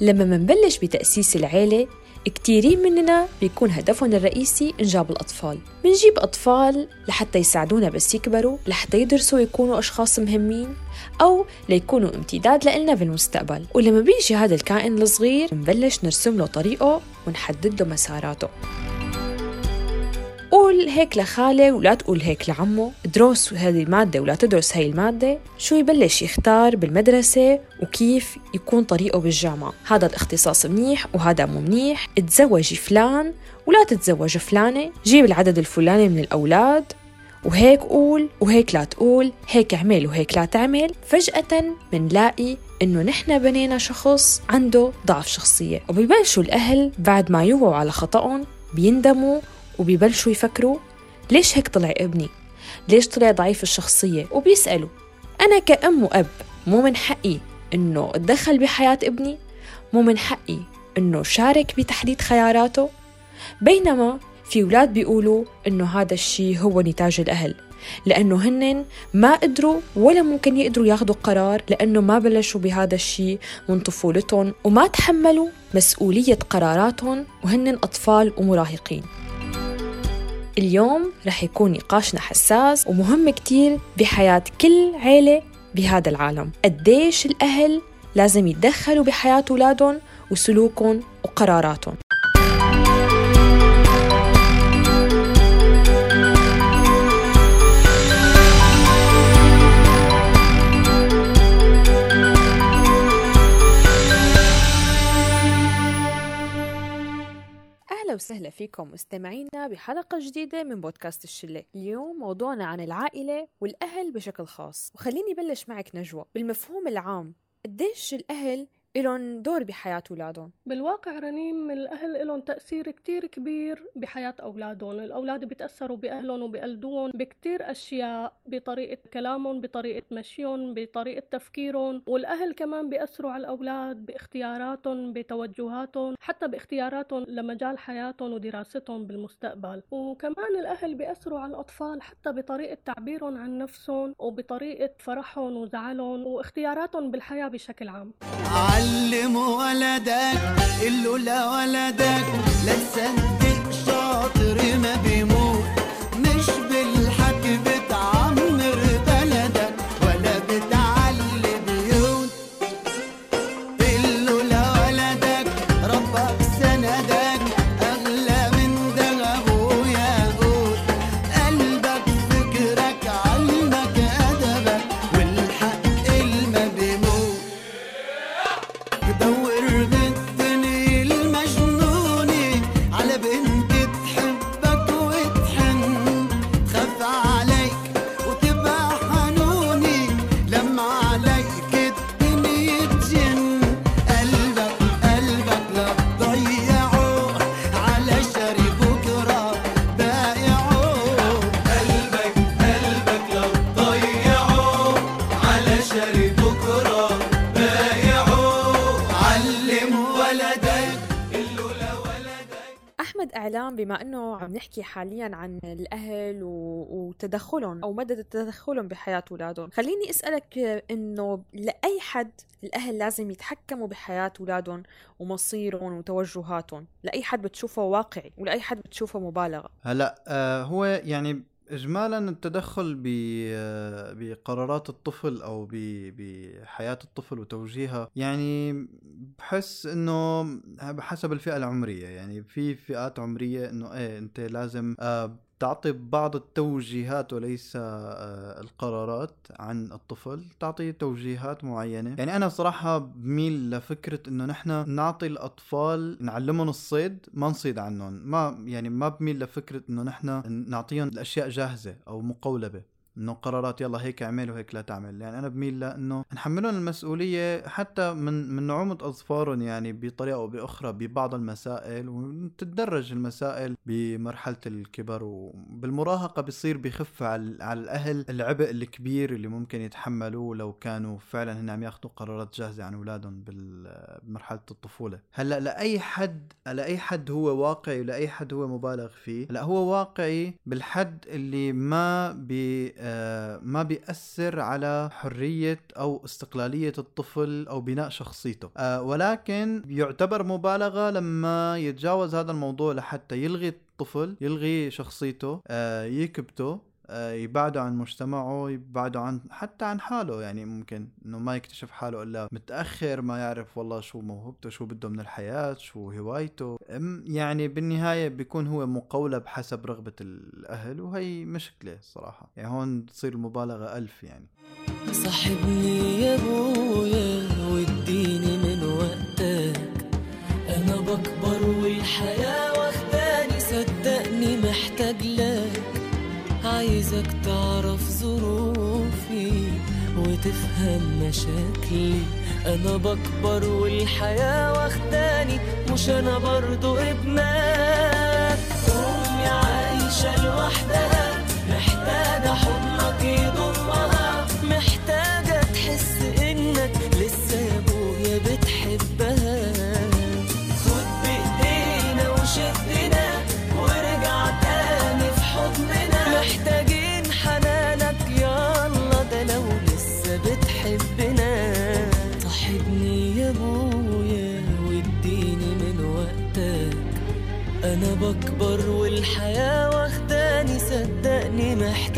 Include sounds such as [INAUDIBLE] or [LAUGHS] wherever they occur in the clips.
لما منبلش بتأسيس العيلة كتيرين مننا بيكون هدفهم الرئيسي إنجاب الأطفال. بنجيب أطفال لحتى يساعدونا بس يكبروا لحتى يدرسوا ويكونوا أشخاص مهمين أو ليكونوا امتداد لإلنا بالمستقبل. ولما بيجي هذا الكائن الصغير بنبلش نرسم له طريقه ونحدد له مساراته. قول هيك لخالة ولا تقول هيك لعمه دروس هذه المادة ولا تدرس هاي المادة شو يبلش يختار بالمدرسة وكيف يكون طريقه بالجامعة؟ هذا الاختصاص منيح وهذا مو منيح تزوجي فلان ولا تتزوج فلانة جيب العدد الفلاني من الأولاد وهيك قول وهيك لا تقول هيك اعمل وهيك لا تعمل. فجأة منلاقي إنه نحن بنينا شخص عنده ضعف شخصية. وبيبلشوا الأهل بعد ما يوعوا على خطأهم بيندموا وبيبلشوا يفكروا ليش هيك طلع ابني؟ ليش طلع ضعيف الشخصية؟ وبيسألوا أنا كأم وأب مو من حقي إنه أتدخل بحياة ابني؟ مو من حقي إنه شارك بتحديد خياراته؟ بينما في أولاد بيقولوا إنه هذا الشيء هو نتاج الأهل لأنه هن ما قدروا ولا ممكن يقدروا ياخذوا قرار لأنه ما بلشوا بهذا الشيء من طفولتهم وما تحملوا مسؤولية قراراتهم وهن أطفال ومراهقين اليوم رح يكون نقاشنا حساس ومهم كتير بحياة كل عيلة بهذا العالم. قديش الأهل لازم يتدخلوا بحياة أولادهم وسلوكهم وقراراتهم. وسهلا فيكم مستمعينا بحلقة جديدة من بودكاست الشلة. اليوم موضوعنا عن العائلة والأهل بشكل خاص. وخليني بلش معك نجوى بالمفهوم العام. قديش الأهل إلهم دور بحياة أولادهم. بالواقع رنيم الأهل لهم تأثير كتير كبير بحياة أولادهم. الأولاد بيتأثروا بأهلهم وبقلدون بكتير أشياء بطريقة كلامهم بطريقة مشيهم بطريقة تفكيرهم. والأهل كمان بيأثروا على الأولاد باختياراتهم بتوجهاتهم حتى باختياراتهم لمجال حياتهم ودراستهم بالمستقبل. وكمان الأهل بيأثروا على الأطفال حتى بطريقة تعبيرهم عن نفسهم وبطريقة فرحهم وزعلهم واختياراتهم بالحياة بشكل عام. علم ولدك قله لولدك لا تصدق شاطر ما بيموت. إعلام بما أنه عم نحكي حاليا عن الأهل و... وتدخلهم أو مدى تدخلهم بحياة أولادهم. خليني أسألك أنه لأي حد الأهل لازم يتحكموا بحياة أولادهم ومصيرهم وتوجهاتهم؟ لأي حد بتشوفه واقعي ولأي حد بتشوفه مبالغة هلأ آه هو يعني اجمالا التدخل آه، بقرارات الطفل أو بحياة الطفل وتوجيهها يعني بحس إنه بحسب الفئة العمرية يعني في فئات عمرية إنه إيه أنت لازم آه تعطي بعض التوجيهات وليس آه، القرارات عن الطفل تعطي توجيهات معينة. يعني أنا صراحة بميل لفكرة إنه نحن نعطي الأطفال نعلمهم الصيد ما نصيد عنهم. ما يعني ما بميل لفكرة إنه نحن نعطيهم الأشياء جاهزة أو مقولبة. إنه قرارات يلا هيك اعمل وهيك لا تعمل. يعني أنا بميل لإنه نحملهم المسؤولية حتى من من نعومة أظفارهم يعني بطريقة أو بأخرى ببعض المسائل وتتدرج المسائل بمرحلة الكبر وبالمراهقة بيصير بخف على على الأهل العبء الكبير اللي ممكن يتحملوه لو كانوا فعلا هن عم ياخذوا قرارات جاهزة عن أولادهم بمرحله الطفولة. هلأ لأي حد لأي حد هو واقعي ولأي حد هو مبالغ فيه لأ هو واقعي بالحد اللي ما بي ما بيأثر على حرية أو استقلالية الطفل أو بناء شخصيته. آه، ولكن يعتبر مبالغة لما يتجاوز هذا الموضوع لحتى يلغي الطفل يلغي شخصيته آه، يكبته. آه، يبعده عن مجتمعه يبعده عن حتى عن حاله. يعني ممكن إنه ما يكتشف حاله إلا متأخر ما يعرف والله شو موهبته شو بده من الحياة شو هوايته. يعني بالنهاية بيكون هو مقولب حسب رغبة الأهل وهي مشكلة صراحة. يعني هون تصير المبالغة ألف يعني. صاحبني يا أبويا واديني من وقتك. أنا بكبر والحياة وتفهم مشاكلي. أنا بكبر والحياة واخداني مش أنا برضو ابنك. امي عايشة لوحدها محتاجة حضنك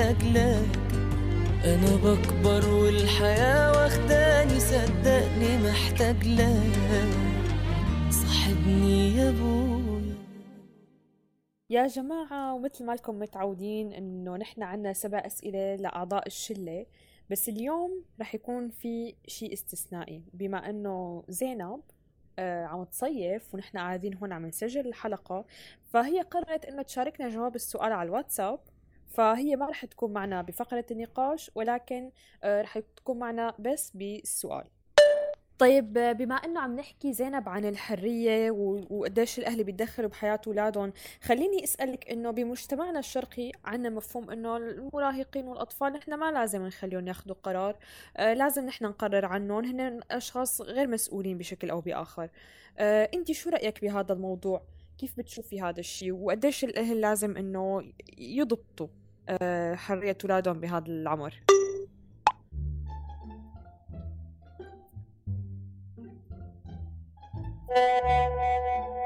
صدقني محتاج لك أنا بكبر والحياة واخداني صدقني محتاج لك. صاحبني يا ابويا يا جماعة ومثل ما لكم متعودين إنه نحن عنا سبع أسئلة لأعضاء الشلة بس اليوم رح يكون في شيء استثنائي. بما إنه زينب آه عم تصيف ونحن قاعدين هون عم نسجل الحلقة فهي قررت إنه تشاركنا جواب السؤال على الواتساب. فهي ما رح تكون معنا بفقرة النقاش ولكن آه رح تكون معنا بس بالسؤال طيب بما إنه عم نحكي زينب عن الحرية وقديش الأهل بيتدخلوا بحياة أولادهم خليني أسألك إنه بمجتمعنا الشرقي عندنا مفهوم إنه المراهقين والأطفال نحن ما لازم نخليهم ياخذوا قرار آه لازم نحن نقرر عنهم هن أشخاص غير مسؤولين بشكل أو بآخر. آه انت شو رأيك بهذا الموضوع؟ كيف بتشوفي هذا الشيء؟ وقديش الأهل لازم إنه يضبطوا آه حرية أولادهم بهذا العمر؟ [LAUGHS]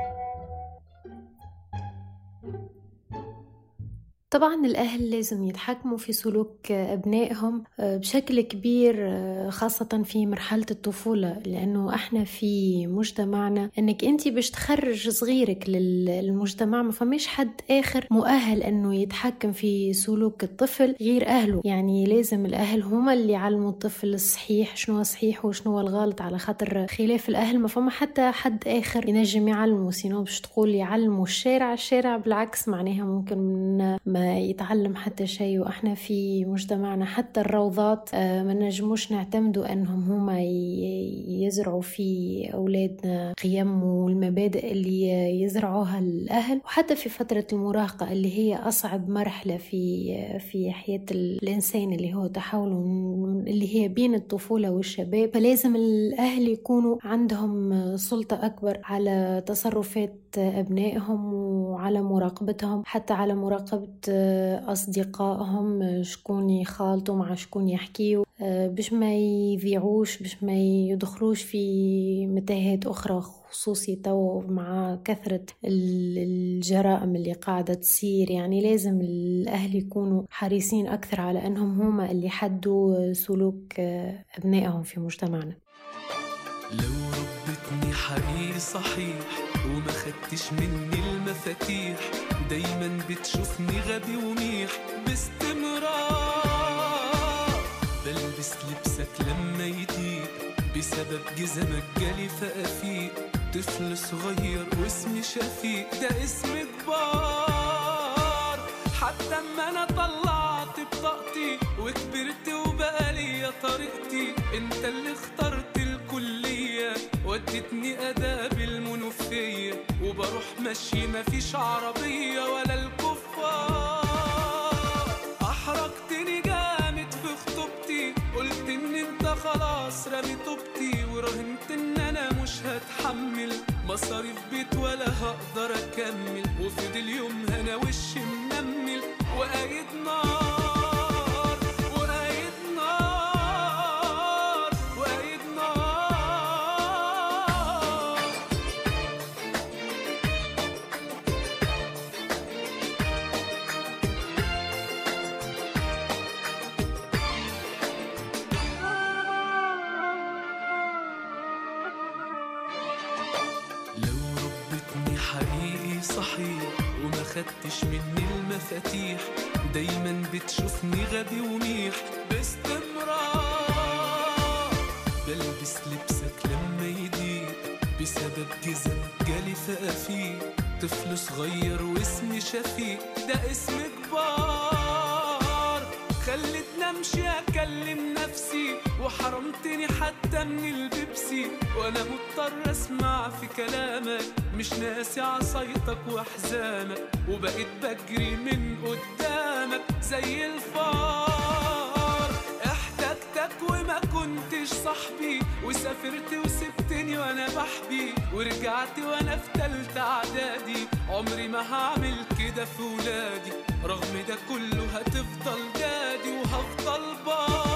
طبعا الأهل لازم يتحكموا في سلوك أبنائهم بشكل كبير خاصة في مرحلة الطفولة لأنه إحنا في مجتمعنا أنك أنت باش تخرج صغيرك للمجتمع ما فماش حد آخر مؤهل أنه يتحكم في سلوك الطفل غير أهله. يعني لازم الأهل هما اللي يعلموا الطفل الصحيح شنو صحيح وشنو الغلط على خاطر خلاف الأهل. ما فما حتى حد آخر ينجم يعلمه سينو باش تقول يعلموا الشارع الشارع بالعكس معناها ممكن ما يتعلم حتى شيء وإحنا في مجتمعنا حتى الروضات آه، ما نجموش نعتمدوا أنهم هما يزرعوا في أولادنا قيم والمبادئ اللي يزرعوها الأهل. وحتى في فترة المراهقة اللي هي أصعب مرحلة في في حياة الإنسان اللي هو تحول اللي هي بين الطفولة والشباب. فلازم الأهل يكونوا عندهم سلطة أكبر على تصرفات أبنائهم وعلى مراقبتهم حتى على مراقبة أصدقائهم شكون يخالطوا مع شكون يحكيوا باش ما يذيعوش باش ما يدخلوش في متاهات أخرى خصوصي تو مع كثرة ال- الجرائم اللي قاعدة تصير. يعني لازم الأهل يكونوا حريصين أكثر على أنهم هما اللي حدوا سلوك أبنائهم في مجتمعنا. لو حقيقي صحيح وما خدتش مني المفاتيح. دايما بتشوفني غبي وميح باستمرار. بلبس لبسك لما يضيق بسبب جزمك جالي فأفيق. طفل صغير واسمي شفيق ده اسم كبار. حتى أما أنا طلعت بطاقتي وكبرت وبقى ليا طريقتي. أنت اللي اخترت الكلية. ودتني آداب المنوفية وبروح مشي مفيش عربية ولا الكفار. أحرجتني جامد في خطوبتي قلت إن أنت خلاص رامي طوبتي وراهنت إن أنا مش هتحمل. مصاريف بيت ولا هقدر أكمل وفضل يوم أنا وشي منمل. وقايد نار. حقيقي صحيح وما خدتش مني المفاتيح. دايما بتشوفني غبي وميح باستمرار. بلبس لبسك لما يضيق. بسبب جزم جالي فقفيه طفل صغير واسمي شفيق. ده اسم كبار. خلتني امشي أكلم نفسي. وحرمتني حتى من البيبسي وأنا مضطر أسمع في كلامك. مش ناسي عصايتك وأحزانك وبقيت بجري من قدامك زي الفار. احتجتك وما كنتش صاحبي وسافرت وسبتني وأنا بحبي. ورجعت وأنا في تالتة إعدادي. عمري ما هعمل كده في ولادي رغم ده كله هتفضل دادي وهفضل بار.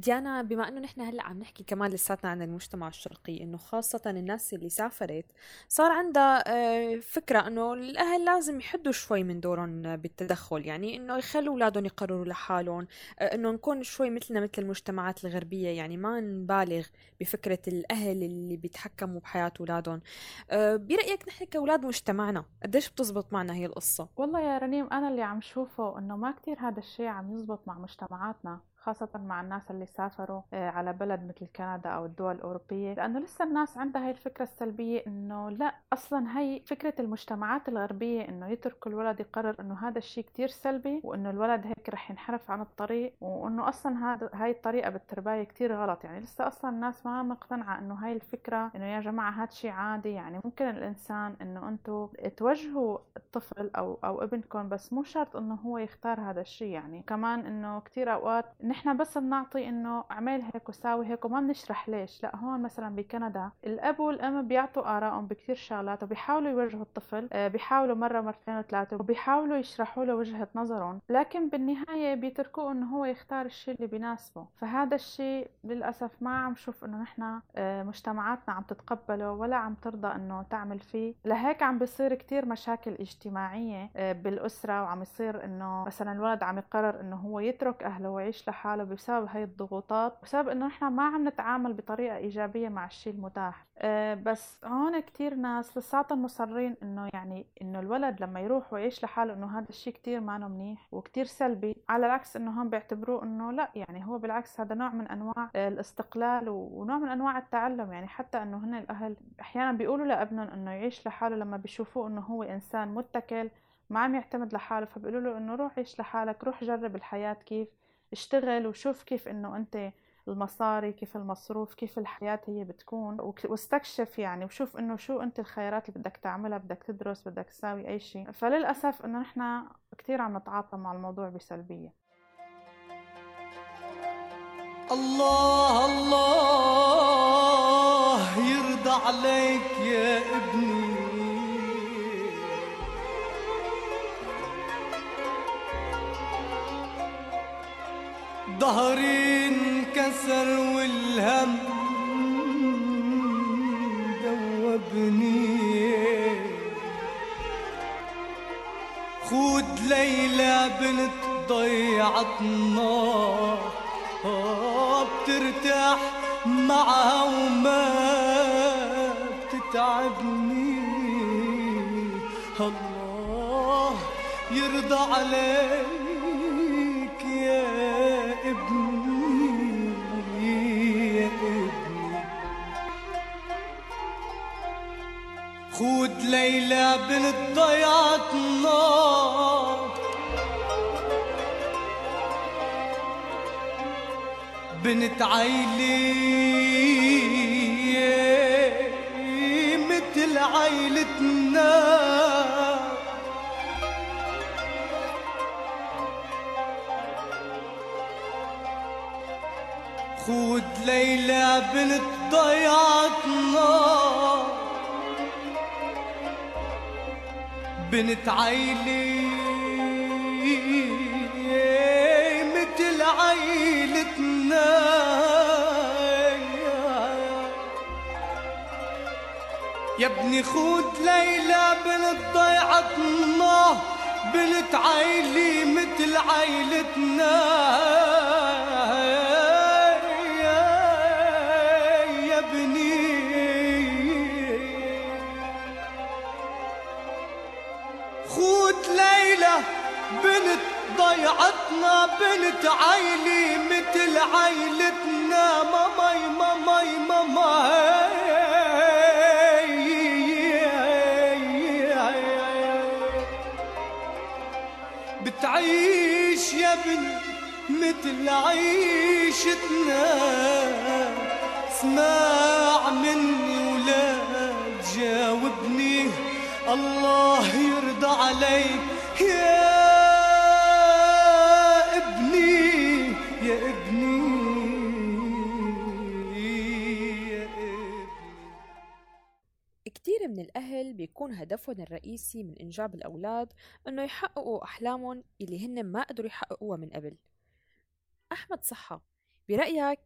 ديانا بما إنه نحن هلأ عم نحكي كمان لساتنا عن المجتمع الشرقي إنه خاصة الناس اللي سافرت صار عندها آه، فكرة إنه الأهل لازم يحدوا شوي من دورهم بالتدخل يعني إنه يخلوا أولادهم يقرروا لحالهم آه، إنه نكون شوي مثلنا مثل المجتمعات الغربية يعني ما نبالغ بفكرة الأهل اللي بيتحكموا بحياة أولادهم. آه، برأيك نحن كأولاد مجتمعنا قديش بتزبط معنا هي القصة؟ والله يا رنيم أنا اللي عم شوفه إنه ما كتير هذا الشيء عم يزبط مع مجتمعاتنا. خاصة مع الناس اللي سافروا آه، على بلد مثل كندا أو الدول الأوروبية لأنه لسه الناس عندها هاي الفكرة السلبية إنه لا أصلا هي فكرة المجتمعات الغربية إنه يتركوا الولد يقرر إنه هذا الشيء كتير سلبي وإنه الولد هيك رح ينحرف عن الطريق وإنه أصلا هذا هاي الطريقة بالترباية كتير غلط. يعني لسه أصلا الناس ما مقتنعة إنه هاي الفكرة إنه يا جماعة هذا شيء عادي. يعني ممكن الإنسان إنه أنتوا توجهوا الطفل أو أو ابنكم بس مو شرط إنه هو يختار هذا الشيء يعني كمان إنه كتير أوقات نحن بس بنعطي إنه اعمل هيك وساوي هيك وما بنشرح ليش. لا هون مثلا بكندا الأب والأم بيعطوا آرائهم بكثير شغلات وبيحاولوا يوجهوا الطفل آه، بيحاولوا مرة مرتين وثلاثة وبيحاولوا يشرحوا له وجهة نظرهم لكن بالنهاية بيتركوه إنه هو يختار الشيء اللي بيناسبه. فهذا الشيء للأسف ما عم شوف إنه نحن آه، مجتمعاتنا عم تتقبله ولا عم ترضى إنه تعمل فيه. لهيك عم بيصير كتير مشاكل اجتماعية آه، بالأسرة وعم يصير إنه مثلا الولد عم يقرر إنه هو يترك أهله ويعيش لحاله. بسبب هاي الضغوطات بسبب إنه نحن ما عم نتعامل بطريقة إيجابية مع الشيء المتاح. أه بس هون كتير ناس لساتهم مصرين إنه يعني إنه الولد لما يروح ويعيش لحاله إنه هذا الشيء كتير ما منيح وكتير سلبي على العكس إنه هون بيعتبروه إنه لا يعني هو بالعكس هذا نوع من أنواع الاستقلال ونوع من أنواع التعلم. يعني حتى إنه هن الأهل أحيانا بيقولوا لأبنهم إنه يعيش لحاله لما بيشوفوه إنه هو إنسان متكل ما عم يعتمد لحاله فبيقولوا له إنه روح عيش لحالك روح جرب الحياة كيف. اشتغل وشوف كيف إنه أنت المصاري كيف المصروف كيف الحياة هي بتكون واستكشف يعني وشوف إنه شو أنت الخيارات اللي بدك تعملها بدك تدرس بدك تساوي أي شيء. فللأسف إنه نحن كتير عم نتعاطى مع الموضوع بسلبية. الله الله يرضى عليك يا ابني. ظهري انكسر والهم دوبني. خود ليلى بنت ضيعتنا بترتاح معها وما بتتعبني. الله يرضى عليك. ليلى بنت ضيعتنا بنت عيلي مثل عيلتنا. خود ليلى بنت ضيعتنا بنت عيلي مثل عيلتنا. يا ابني خود ليلى بنت ضيعتنا بنت عيلي مثل عيلتنا. عيلي مثل عيلتنا ماماي ماماي ماماي. بتعيش يا بنت مثل عيشتنا اسمع مني ولا تجاوبني الله يرضى عليك. بيكون هدفهم الرئيسي من إنجاب الأولاد إنه يحققوا أحلامهم اللي هن ما قدروا يحققوها من قبل. أحمد صحة برأيك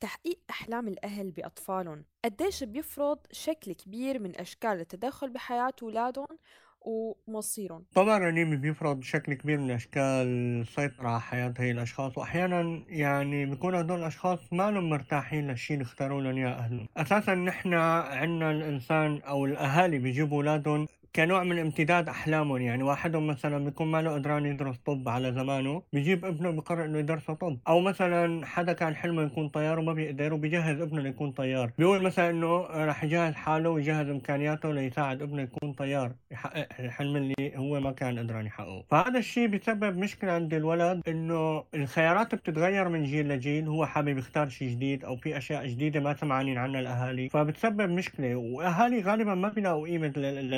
تحقيق أحلام الأهل بأطفالهم قديش بيفرض شكل كبير من أشكال التدخل بحياة أولادهم؟ ومصيرهم. طبعا رنيم بيفرض بشكل كبير من الأشكال السيطرة على حياة هي الأشخاص وأحيانا يعني بيكون هدول الأشخاص ما لهم مرتاحين للشي اللي اختاروا لهم إياه أهلهم. أساسا نحن عنا الإنسان أو الأهالي بيجيبوا أولادهم كنوع من امتداد أحلامهم. يعني واحدهم مثلا بيكون ما له قدران يدرس طب على زمانه بيجيب ابنه بقرر إنه يدرسه طب. أو مثلا حدا كان حلمه يكون طيار وما بيقدر وبيجهز ابنه ليكون طيار. بيقول مثلا إنه راح يجهز حاله ويجهز إمكانياته ليساعد ابنه يكون طيار يحقق الحلم اللي هو ما كان قدران يحققه. فهذا الشيء بيسبب مشكلة عند الولد إنه الخيارات بتتغير من جيل لجيل. هو حابب يختار شيء جديد أو في أشياء جديدة ما سمعانين عنها الأهالي. فبتسبب مشكلة وأهالي غالبا ما بيلاقوا قيمة لل-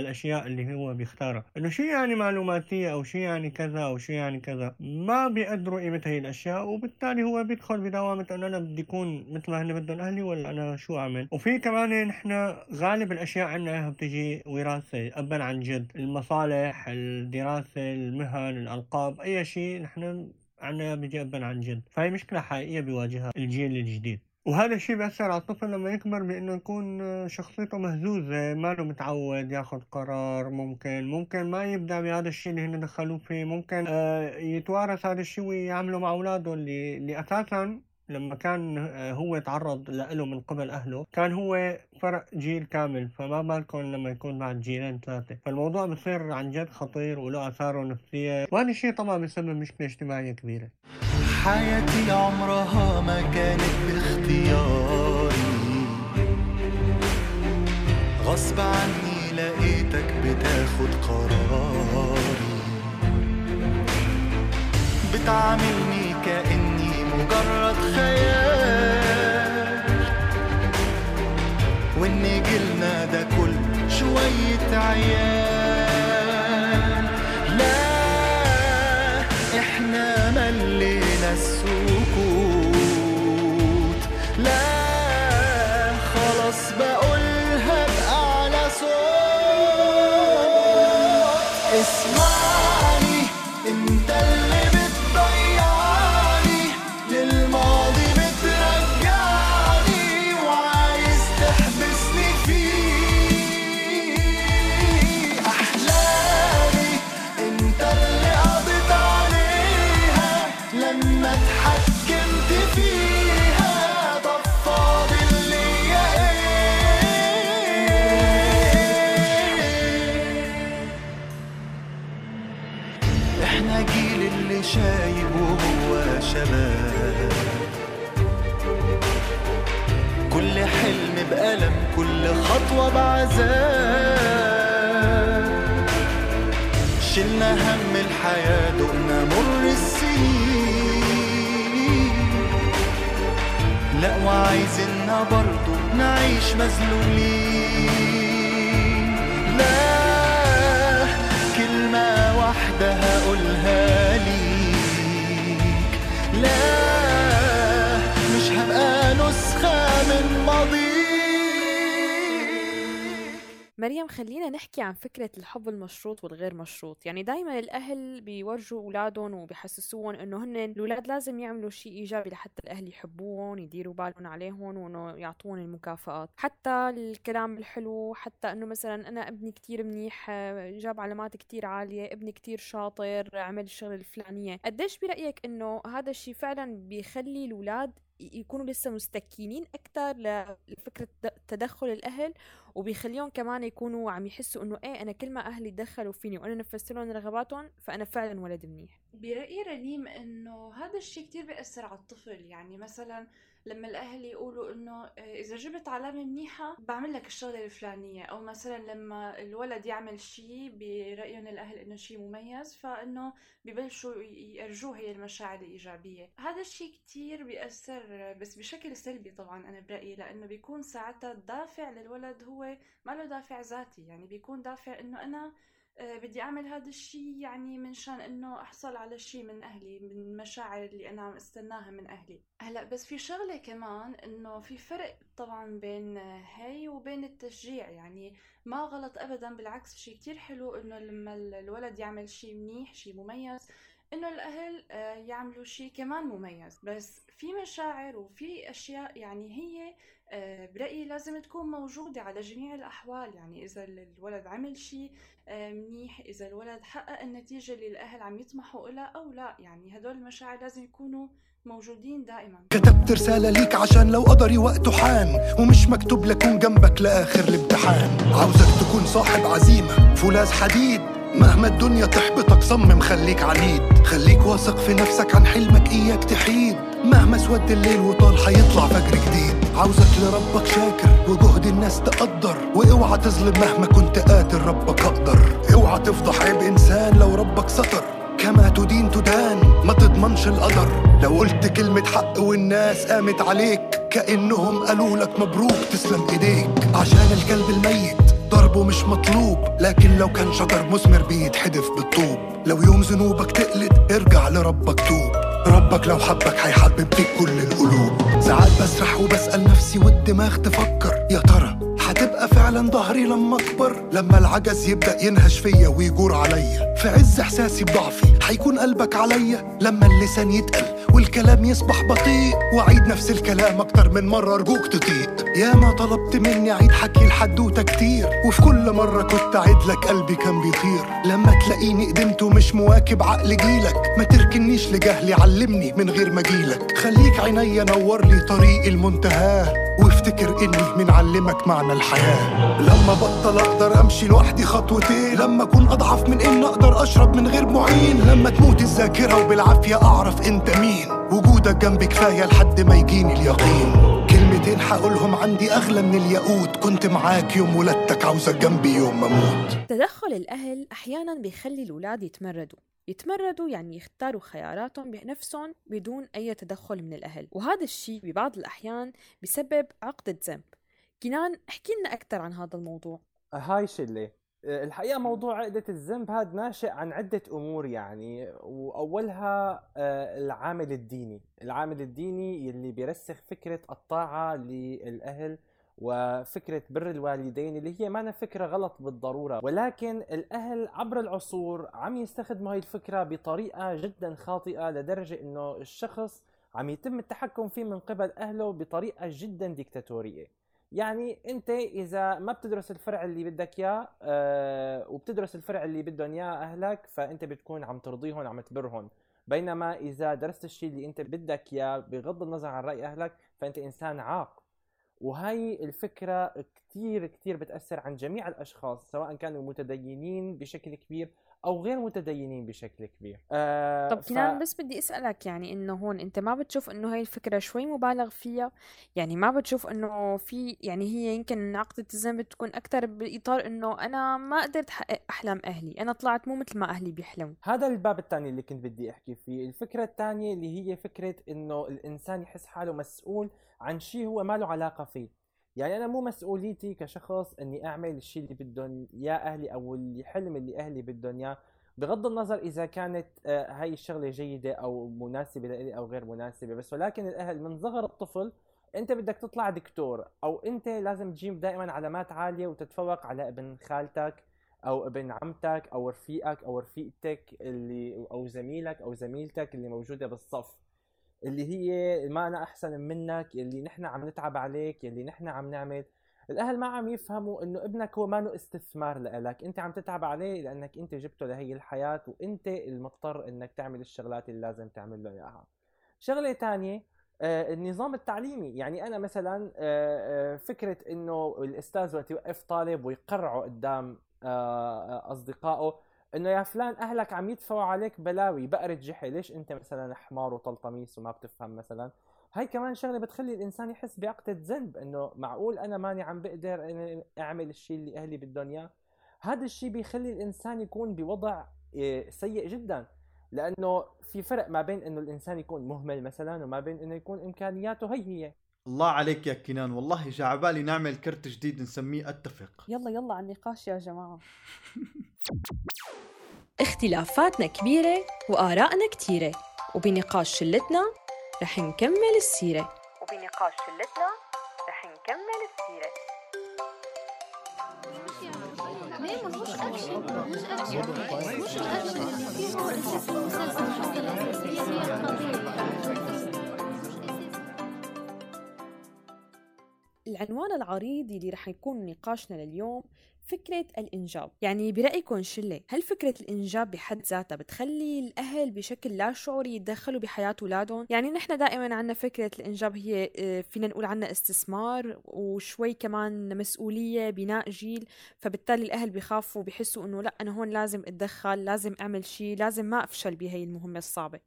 اللي هو بيختارها إنه شو يعني معلوماتية أو شو يعني كذا أو شو يعني كذا؟ ما بيقدروا قيمة هي الأشياء وبالتالي هو بيدخل بدوامة إنه أنا بدي أكون مثل ما هن بدهم أهلي ولا أنا شو أعمل؟ وفي كمان نحن غالب الأشياء عنا إياها بتجي وراثة ابا عن جد. المصالح الدراسة المهن الألقاب أي شيء نحن عنا بيجي ابا عن جد. فهي مشكلة حقيقية بيواجهها الجيل الجديد. وهذا الشيء بيأثر على الطفل لما يكبر بأنه يكون شخصيته مهزوزة ما له متعود ياخذ قرار ممكن ممكن ما يبدأ بهذا الشيء اللي هن دخلوه فيه ممكن آه، يتوارث هذا الشيء ويعمله مع أولاده اللي, اللي أساسا لما كان آه، هو يتعرض له من قبل أهله كان هو فرق جيل كامل فما بالكم لما يكون بعد جيلين ثلاثة. فالموضوع بصير عن جد خطير وله آثاره نفسية وهذا الشيء طبعا بيسبب مشكلة اجتماعية كبيرة. حياتي عمرها ما كانت باختياري. غصب عني لقيتك بتاخد قراري. بتعاملني كأني مجرد خيال. وإن جيلنا ده كل شوية عيال. اسمعني انت خطوة بعذاب شلنا هم الحياة دقنا مر السنين. لا وعايزيننا برضو نعيش مذلولين. لا كلمة واحدة هقولها. مريم خلينا نحكي عن فكرة الحب المشروط والغير مشروط. يعني دايما الأهل بيورجوا أولادهم وبيحسسوهم إنه هن الأولاد لازم يعملوا شيء إيجابي لحتى الأهل يحبوهم يديروا بالهم عليهم وإنه يعطون المكافآت. حتى الكلام الحلو حتى إنه مثلا أنا ابني كتير منيح جاب علامات كتير عالية ابني كتير شاطر عمل الشغل الفلانية. قديش برأيك إنه هذا الشيء فعلا بيخلي الأولاد يكونوا لسه مستكينين أكتر لفكرة تدخل الأهل وبيخليهم كمان يكونوا عم يحسوا إنه إيه أنا كل ما أهلي تدخلوا فيني وأنا نفذت لهم رغباتهم فأنا فعلا ولد منيح. برأيي رنيم إنه هذا الشيء كتير بيأثر على الطفل. يعني مثلا لما الأهل يقولوا إنه آه، إذا جبت علامة منيحة بعمل لك الشغلة الفلانية. أو مثلا لما الولد يعمل شيء برايهم الأهل إنه شيء مميز فإنه ببلشوا يرجوه هي المشاعر الإيجابية. هذا الشيء كتير بيأثر بس بشكل سلبي طبعا أنا برأيي لأنه بيكون ساعتها الدافع للولد هو ما له دافع ذاتي. يعني بيكون دافع إنه أنا بدي أعمل هذا الشيء يعني من شان إنه أحصل على شيء من أهلي من المشاعر اللي أنا عم استناها من أهلي. هلأ بس في شغلة كمان إنه في فرق طبعا بين هي وبين التشجيع يعني ما غلط ابدا بالعكس شيء كتير حلو إنه لما الولد يعمل شيء منيح شيء مميز إنه الأهل آه، يعملوا شيء كمان مميز. بس في مشاعر وفي أشياء يعني هي آه، برأيي لازم تكون موجودة على جميع الأحوال. يعني إذا الولد عمل شيء آه، منيح إذا الولد حقق النتيجة اللي الأهل عم يطمحوا لها أو لا. يعني هدول المشاعر لازم يكونوا موجودين دائما. كتبت رسالة ليك عشان لو قدري وقته حان ومش مكتوب لكون جنبك لآخر الامتحان. عاوزك تكون صاحب عزيمة فولاذ حديد. مهما الدنيا تحبطك صمم خليك عنيد. خليك واثق في نفسك عن حلمك إياك تحيد. مهما سود الليل وطال حيطلع فجر جديد. عاوزك لربك شاكر وجهد الناس تقدر. واوعى تظلم مهما كنت قاتل ربك أقدر. اوعى تفضح عيب إنسان لو ربك ستر. كما تدين تدان ما تضمنش القدر. لو قلت كلمة حق والناس قامت عليك كأنهم قالوا لك مبروك تسلم إيديك. عشان الكلب الميت ضربه مش مطلوب لكن لو كان شجر مثمر بيتحدف بالطوب. لو يوم ذنوبك تقلد ارجع لربك توب. ربك لو حبك هيحبب فيك كل القلوب. ساعات بسرح وبسأل نفسي والدماغ تفكر يا ترى هتبقى فعلا ظهري لما أكبر؟ لما العجز يبدأ ينهش فيا ويجور عليا. في عز إحساسي بضعفي هيكون قلبك عليا لما اللسان يتقل. والكلام يصبح بطيء وأعيد نفس الكلام أكتر من مرة أرجوك تطيق. يا ما طلبت مني أعيد حكي الحدوته كتير. وفي كل مرة كنت أعيد لك قلبي كان بيطير. لما تلاقيني قدمت ومش مواكب عقل جيلك ما تركنيش لجهلي علمني من غير ما جيلك خليك عينيا نور لي طريق المنتهى وافتكر إني من علمك معنى الحياة. لما بطل أقدر أمشي لوحدي خطوتين لما أكون أضعف من ان أقدر أشرب من غير معين لما تموت الذاكرة وبالعافية أعرف أنت مين. وجودك جنبي كفاية لحد ما يجيني اليقين. كلمتين حقولهم عندي أغلى من الياقوت. كنت معاك يوم ولدتك عاوزك جنبي يوم ما أموت. تدخل الأهل أحيانا بيخلي الأولاد يتمردوا. يتمردوا يعني يختاروا خياراتهم بنفسهم بدون أي تدخل من الأهل. وهذا الشيء ببعض الأحيان بسبب عقدة ذنب كنان احكي لنا أكثر عن هذا الموضوع. هاي شلة. الحقيقة موضوع عقدة الذنب هذا ناشئ عن عدة أمور يعني. وأولها آه، العامل الديني. العامل الديني يلي بيرسخ فكرة الطاعة للأهل وفكرة بر الوالدين اللي هي ما فكرة غلط بالضرورة ولكن الأهل عبر العصور عم يستخدموا هاي الفكرة بطريقة جدا خاطئة لدرجة إنه الشخص عم يتم التحكم فيه من قبل أهله بطريقة جدا ديكتاتورية. يعني أنت إذا ما بتدرس الفرع اللي بدك إياه أه وبتدرس الفرع اللي بدهم إياه أهلك فأنت بتكون عم ترضيهم عم تبرهم. بينما إذا درست الشيء اللي أنت بدك إياه بغض النظر عن رأي أهلك فأنت إنسان عاق. وهي الفكرة كتير كتير بتأثر عن جميع الأشخاص سواء كانوا متدينين بشكل كبير أو غير متدينين بشكل كبير. آه طب كنان ف... بس بدي أسألك يعني إنه هون أنت ما بتشوف إنه هاي الفكرة شوي مبالغ فيها؟ يعني ما بتشوف إنه في يعني هي يمكن عقدة الذنب تكون أكثر بإطار إنه أنا ما قدرت أحقق أحلام أهلي أنا طلعت مو مثل ما أهلي بيحلموا. هذا الباب الثاني اللي كنت بدي أحكي فيه. الفكرة الثانية اللي هي فكرة إنه الإنسان يحس حاله مسؤول عن شيء هو ما له علاقة فيه. يعني أنا مو مسؤوليتي كشخص إني أعمل الشيء اللي بدهم يا أهلي أو الحلم اللي أهلي بدهم إياه. بغض النظر إذا كانت آه، هاي الشغلة جيدة أو مناسبة لي أو غير مناسبة بس ولكن الأهل من صغر الطفل أنت بدك تطلع دكتور أو أنت لازم تجيب دائما علامات عالية وتتفوق على ابن خالتك أو ابن عمتك أو رفيقك أو رفيقتك اللي أو زميلك أو زميلتك اللي موجودة بالصف. اللي هي ما أنا أحسن منك اللي نحن عم نتعب عليك اللي نحن عم نعمل. الأهل ما عم يفهموا إنه ابنك هو ما استثمار لك أنت عم تتعب عليه لأنك أنت جبته لهي الحياة وأنت المضطر إنك تعمل الشغلات اللي لازم تعمل له إياها. شغلة ثانية آه، النظام التعليمي. يعني أنا مثلا آه، فكرة إنه الأستاذ وقت يوقف طالب ويقرعه قدام أصدقائه إنه يا فلان أهلك عم يدفعوا عليك بلاوي بقرة جحي ليش أنت مثلا حمار وطلطميس وما بتفهم مثلا؟ هاي كمان شغلة بتخلي الإنسان يحس بعقده ذنب إنه معقول أنا ماني عم بقدر إني أعمل الشيء اللي أهلي بدهم إياه؟ هذا الشيء بيخلي الإنسان يكون بوضع إيه، سيء جدا لأنه في فرق ما بين إنه الإنسان يكون مهمل مثلا وما بين إنه يكون إمكانياته هي هي. الله عليك يا كنان والله جا عبالي نعمل كرت جديد نسميه اتفق يلا يلا على النقاش يا جماعة. [LAUGHS] اختلافاتنا كبيرة وآرائنا كتيرة وبنقاش شلتنا رح نكمل السيرة. وبنقاش شلتنا رح نكمل الاكشن العنوان العريض اللي رح يكون نقاشنا لليوم فكرة الإنجاب. يعني برأيكم شلة هل فكرة الإنجاب بحد ذاتها بتخلي الأهل بشكل لا شعوري يتدخلوا بحياة أولادهم؟ يعني نحن دائما عنا فكرة الإنجاب هي آه، فينا نقول عنها استثمار وشوي كمان مسؤولية بناء جيل فبالتالي الأهل بيخافوا بيحسوا إنه لا أنا هون لازم أتدخل لازم أعمل شيء لازم ما أفشل بهي المهمة الصعبة.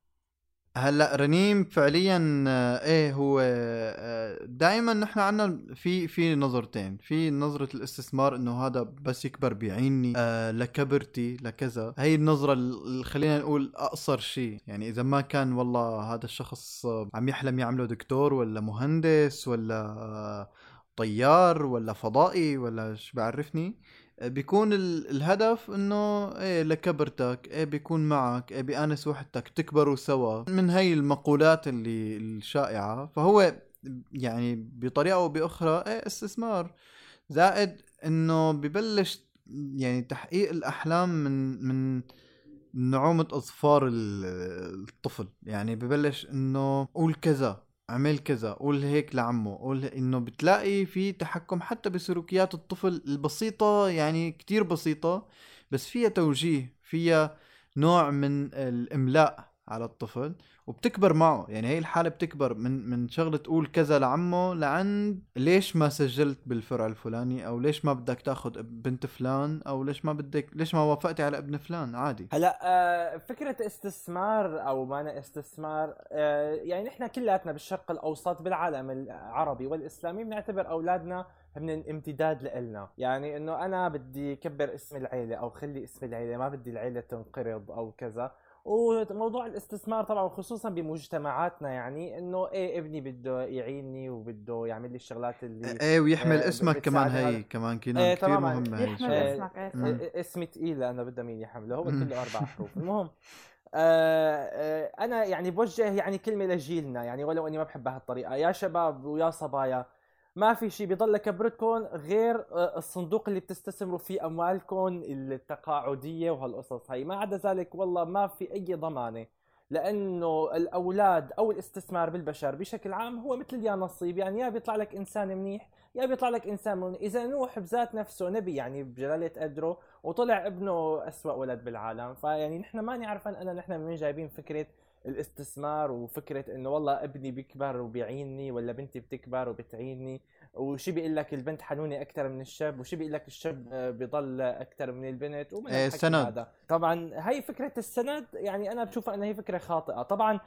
هلأ رنيم فعليا آه، إيه هو آه، دائما نحن عنا في في نظرتين. في نظرة الاستثمار إنه هذا بس يكبر بيعيني آه لكبرتي لكذا. هي النظرة اللي خلينا نقول أقصر شيء. يعني إذا ما كان والله هذا الشخص عم يحلم يعمله دكتور ولا مهندس ولا طيار ولا فضائي ولا شو بعرفني بيكون الهدف إنه إيه لكبرتك إيه بيكون معك إيه بيأنس وحدتك تكبروا سوا. من هاي المقولات اللي الشائعة فهو يعني بطريقة أو بأخرى إيه استثمار. زائد إنه ببلش يعني تحقيق الأحلام من من نعومة اظفار الطفل. يعني ببلش إنه قول كذا. عمل كذا قول هيك لعمه قول إنه بتلاقي في تحكم حتى بسلوكيات الطفل البسيطة يعني كتير بسيطة بس فيها توجيه فيها نوع من الإملاء على الطفل. وبتكبر معه. يعني هي الحالة بتكبر من من شغلة تقول كذا لعمه لعند ليش ما سجلت بالفرع الفلاني؟ أو ليش ما بدك تأخذ بنت فلان؟ أو ليش ما بدك ليش ما وافقتي على ابن فلان؟ عادي. هلا آه فكرة استثمار أو ما استثمار آه يعني نحن كلياتنا بالشرق الأوسط بالعالم العربي والإسلامي بنعتبر أولادنا هم امتداد لنا يعني إنه أنا بدي كبر اسم العيلة أو خلي اسم العيلة ما بدي العيلة تنقرض أو كذا. وموضوع الاستثمار طبعا خصوصا بمجتمعاتنا يعني إنه إيه ابني بده يعيني وبده يعمل لي الشغلات اللي إيه ويحمل آه اسمك كمان هي. كمان كنا إيه كثير مهمه هي يحمل إيه اسمك إيه إيه اسمي ثقيل لأنه بده مين يحمله؟ هو كله أربع [LAUGHS] حروف. المهم آه آه أنا يعني بوجه يعني كلمة لجيلنا يعني ولو إني ما بحب هالطريقه يا شباب ويا صبايا ما في شيء بيضل كبرتكم غير آه، الصندوق اللي بتستثمروا فيه اموالكم التقاعدية وهالقصص هي ما عدا ذلك والله ما في أي ضمانة لأنه الأولاد أو الاستثمار بالبشر بشكل عام هو مثل يا نصيب. يعني يا بيطلع لك إنسان منيح يا بيطلع لك إنسان من إذا نوح بذات نفسه نبي يعني بجلالة قدره وطلع ابنه أسوأ ولد بالعالم. فيعني نحن ما نعرف أنا نحن من جايبين فكرة الاستثمار وفكرة إنه والله ابني بيكبر وبيعيني ولا بنتي بتكبر وبتعيني وشي بيقول لك البنت حنونة أكثر من الشاب وشي بيقول لك الشاب بيضل أكثر من البنت ومن إيه السند. هذا. طبعا هي فكرة السند يعني أنا بشوفها إنها هي فكرة خاطئة. طبعا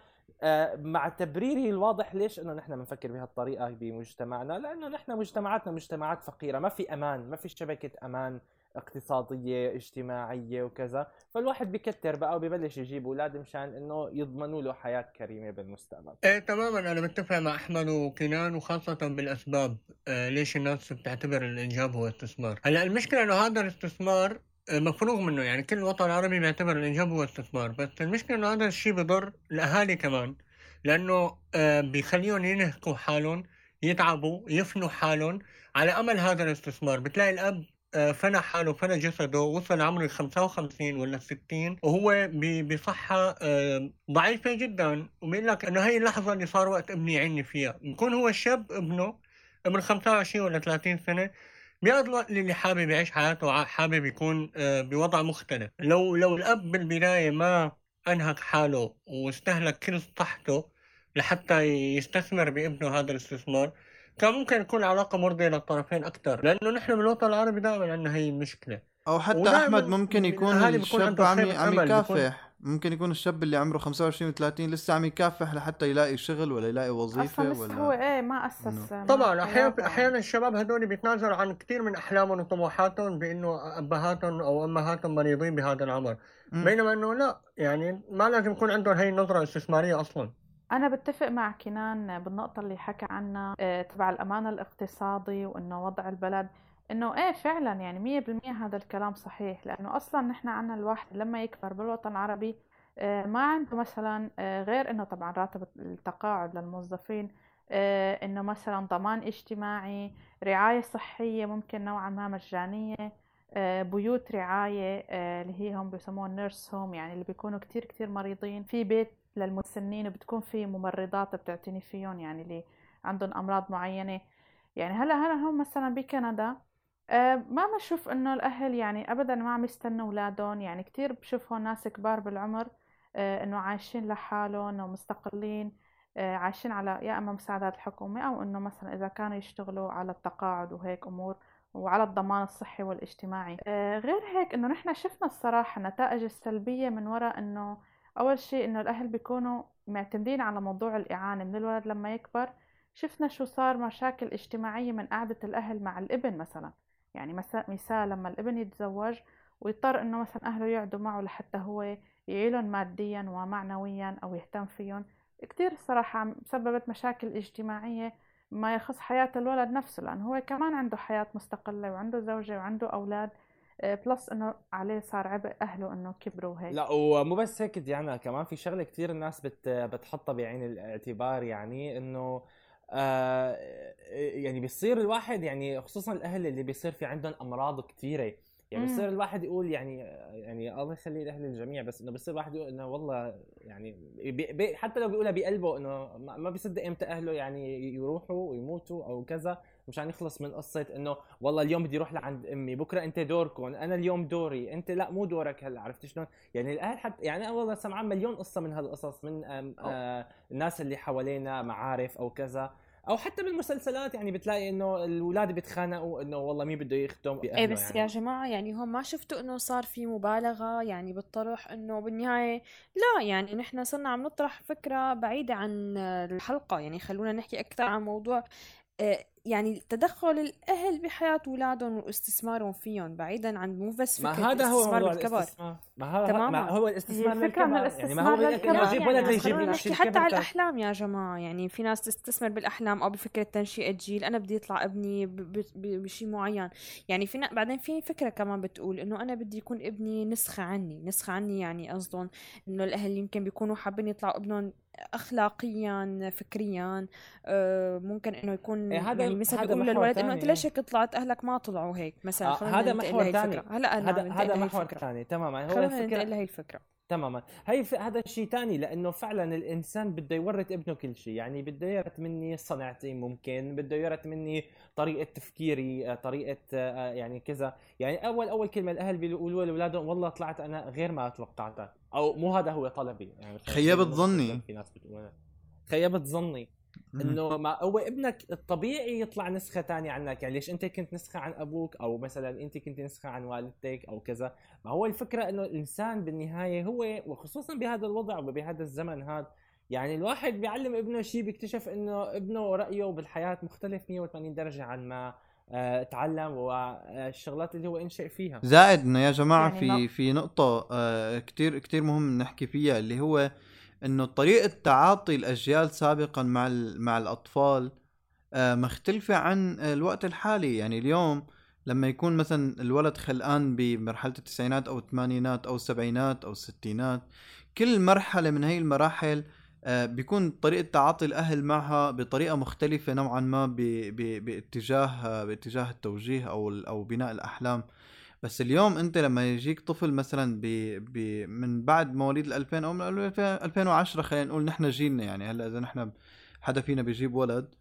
آه، مع تبريري الواضح ليش إنه نحن بنفكر بهالطريقة بمجتمعنا؟ لأنه نحن مجتمعاتنا مجتمعات فقيرة ما في أمان ما في شبكة أمان. اقتصادية اجتماعية وكذا فالواحد بكتر بقى وببلش يجيب أولاد مشان إنه يضمنوا له حياة كريمة بالمستقبل. إيه تماما أنا متفق مع أحمد وكنان وخاصة بالأسباب آه ليش الناس بتعتبر الإنجاب هو استثمار. هلأ المشكلة إنه هذا الاستثمار آه، مفروغ منه يعني كل الوطن العربي بيعتبر الإنجاب هو استثمار بس المشكلة إنه هذا الشيء بضر الأهالي كمان لأنه آه بيخليهم ينهكوا حالهم يتعبوا يفنوا حالهم على أمل هذا الاستثمار. بتلاقي الأب فنى حاله فنى جسده وصل عمره ال 55 ولا 60 وهو بصحة آه، ضعيفة جدا. وبيقول لك إنه هي اللحظة اللي صار وقت ابني يعيني فيها. بكون هو شاب ابنه عمر 25 ولا 30 سنة بيقعد الوقت اللي حابب يعيش حياته حابب يكون آه، بوضع مختلف. لو لو الأب بالبداية ما أنهك حاله واستهلك كل صحته لحتى يستثمر بابنه هذا الاستثمار كان ممكن يكون علاقة مرضية للطرفين أكثر لأنه نحن بالوطن العربي دائما عندنا هي المشكلة. أو حتى أحمد ممكن يكون الشاب عم عم يكافح. ممكن يكون الشاب اللي عمره 25 و30 لسه عم يكافح لحتى يلاقي شغل ولا يلاقي وظيفة أصلا لسه هو ولا إيه ما أسس ما طبعا أحيانا. أحيانا الشباب هذول بيتنازلوا عن كثير من أحلامهم وطموحاتهم بإنه أبهاتهم أو أمهاتهم مريضين بهذا العمر. بينما إنه لا يعني ما لازم يكون عندهم هي النظرة الاستثمارية أصلا. أنا بتفق مع كنان بالنقطة اللي حكى عنها آه، تبع الأمان الاقتصادي وإنه وضع البلد إنه إيه فعلا يعني مية بالمية هذا الكلام صحيح لأنه أصلا نحن عنا الواحد لما يكبر بالوطن العربي آه، ما عنده مثلا آه، غير إنه طبعا راتب التقاعد للموظفين إنه مثلا ضمان اجتماعي رعاية صحية ممكن نوعا ما مجانية بيوت رعاية اللي هي هم بيسموها نيرس هوم يعني اللي بيكونوا كتير كتير مريضين في بيت للمسنين وبتكون في ممرضات بتعتني فيهم يعني اللي عندهم أمراض معينة. يعني هلأ هلأ هم مثلا بكندا آه، ما بشوف إنه الأهل يعني أبدا ما عم يستنوا أولادهم. يعني كتير بشوفهم ناس كبار بالعمر آه، إنه عايشين لحالهم ومستقلين آه، عايشين على يا إما مساعدات الحكومة أو إنه مثلا إذا كانوا يشتغلوا على التقاعد وهيك أمور وعلى الضمان الصحي والاجتماعي. آه، غير هيك إنه نحن شفنا الصراحة النتائج السلبية من وراء إنه أول شيء إنه الأهل بيكونوا معتمدين على موضوع الإعانة من الولد لما يكبر. شفنا شو صار مشاكل اجتماعية من قعدة الأهل مع الابن مثلا. يعني مثلا مثال لما الابن يتزوج ويضطر إنه مثلا أهله يقعدوا معه لحتى هو يعيلهم ماديا ومعنويا أو يهتم فيهم. كتير الصراحة سببت مشاكل اجتماعية ما يخص حياة الولد نفسه لأنه هو كمان عنده حياة مستقلة وعنده زوجة وعنده أولاد. plus إنه عليه صار عبء أهله إنه كبروا وهيك. لا ومو بس هيك ديانا كمان في شغلة كثير الناس بت بتحطها بعين الاعتبار يعني إنه آه يعني بيصير الواحد يعني خصوصا الأهل اللي بيصير في عندهم أمراض كثيره يعني مم. بيصير الواحد يقول يعني يعني الله يخلي الأهل الجميع بس إنه بيصير الواحد يقول إنه والله يعني بي بي حتى لو بيقولها بقلبه إنه ما ما بيصدق إمتى أهله يعني يروحوا ويموتوا أو كذا. مشان يخلص من قصة إنه والله اليوم بدي أروح لعند أمي بكرة أنت دوركم أنا اليوم دوري أنت لا مو دورك هلأ عرفت شلون؟ يعني الاهل حتى يعني أنا والله سمعان مليون قصة من هالقصص من آم آه الناس اللي حوالينا معارف أو كذا أو حتى بالمسلسلات يعني بتلاقي إنه الأولاد بيتخانقوا إنه والله مين بده يخدم؟ إيه بس يعني. يا جماعة يعني هم ما شفتوا إنه صار في مبالغة يعني بالطرح إنه بالنهاية لا يعني نحن صرنا عم نطرح فكرة بعيدة عن الحلقة يعني خلونا نحكي أكثر عن موضوع يعني تدخل الأهل بحياة اولادهم واستثمارهم فيهم بعيدا عن مو بس ما فكرة هذا هو الاستثمار موضوع الاستثمار ما هذا تماماً. ما هو الاستثمار من للكبار يعني ما هو الاستثمار للكبار. يجيب يعني ولد بس يجيب نحكي حتى على تاني. الأحلام يا جماعة يعني في ناس تستثمر بالأحلام أو بفكرة تنشئة جيل أنا بدي يطلع ابني بشيء معين يعني في بعدين في فكرة كمان بتقول إنه أنا بدي يكون ابني نسخة عني نسخة عني يعني قصدهم إنه الأهل يمكن بيكونوا حابين يطلعوا ابنهم أخلاقيا فكريا آه، ممكن إنه يكون إيه هذا- يعني مثلا محور للولد إنه تاني، أنت ليش. هيك طلعت؟ أهلك ما طلعوا هيك مثلا آه، هذا محور ثاني. هلا هذا هذا محور ثاني تماما. هو الفكرة ننتقل لهي الفكرة. تماما هي. هذا شيء ثاني لأنه فعلا الإنسان بده يورث ابنه كل شيء يعني بده يورث مني صنعتي ممكن بده يورث مني طريقة تفكيري آه، طريقة آه، يعني كذا يعني أول أول كلمة الأهل بيقولوا لأولادهم والله طلعت أنا غير ما توقعتك أو مو هذا هو طلبي يعني خيبت ظني. في ناس بتقول خيبت ظني. إنه ما هو ابنك الطبيعي يطلع نسخة ثانية عنك. يعني ليش أنت كنت نسخة عن أبوك؟ أو مثلا أنت كنت نسخة عن والدتك أو كذا. ما هو الفكرة إنه الإنسان بالنهاية هو وخصوصا بهذا الوضع وبهذا الزمن هذا يعني الواحد بيعلم ابنه شيء بيكتشف إنه ابنه رأيه بالحياة مختلف 180 درجة عن ما آه، تعلم والشغلات اللي هو انشئ فيها. زائد إنه يا جماعة يعني في في نقطة آه كتير كتير مهم نحكي فيها اللي هو إنه طريقة تعاطي الأجيال سابقا مع مع الأطفال آه مختلفة عن الوقت الحالي. يعني اليوم لما يكون مثلا الولد خلقان بمرحلة التسعينات أو الثمانينات أو السبعينات أو الستينات كل مرحلة من هي المراحل آه، بيكون طريقة تعاطي الأهل معها بطريقة مختلفة نوعا ما باتجاه باتجاه التوجيه أو ال- أو بناء الأحلام. بس اليوم أنت لما يجيك طفل مثلا ب ب من بعد مواليد ال 2000 أو من 2000 2010 خلينا نقول نحن جيلنا يعني هلأ إذا نحن حدا فينا بيجيب ولد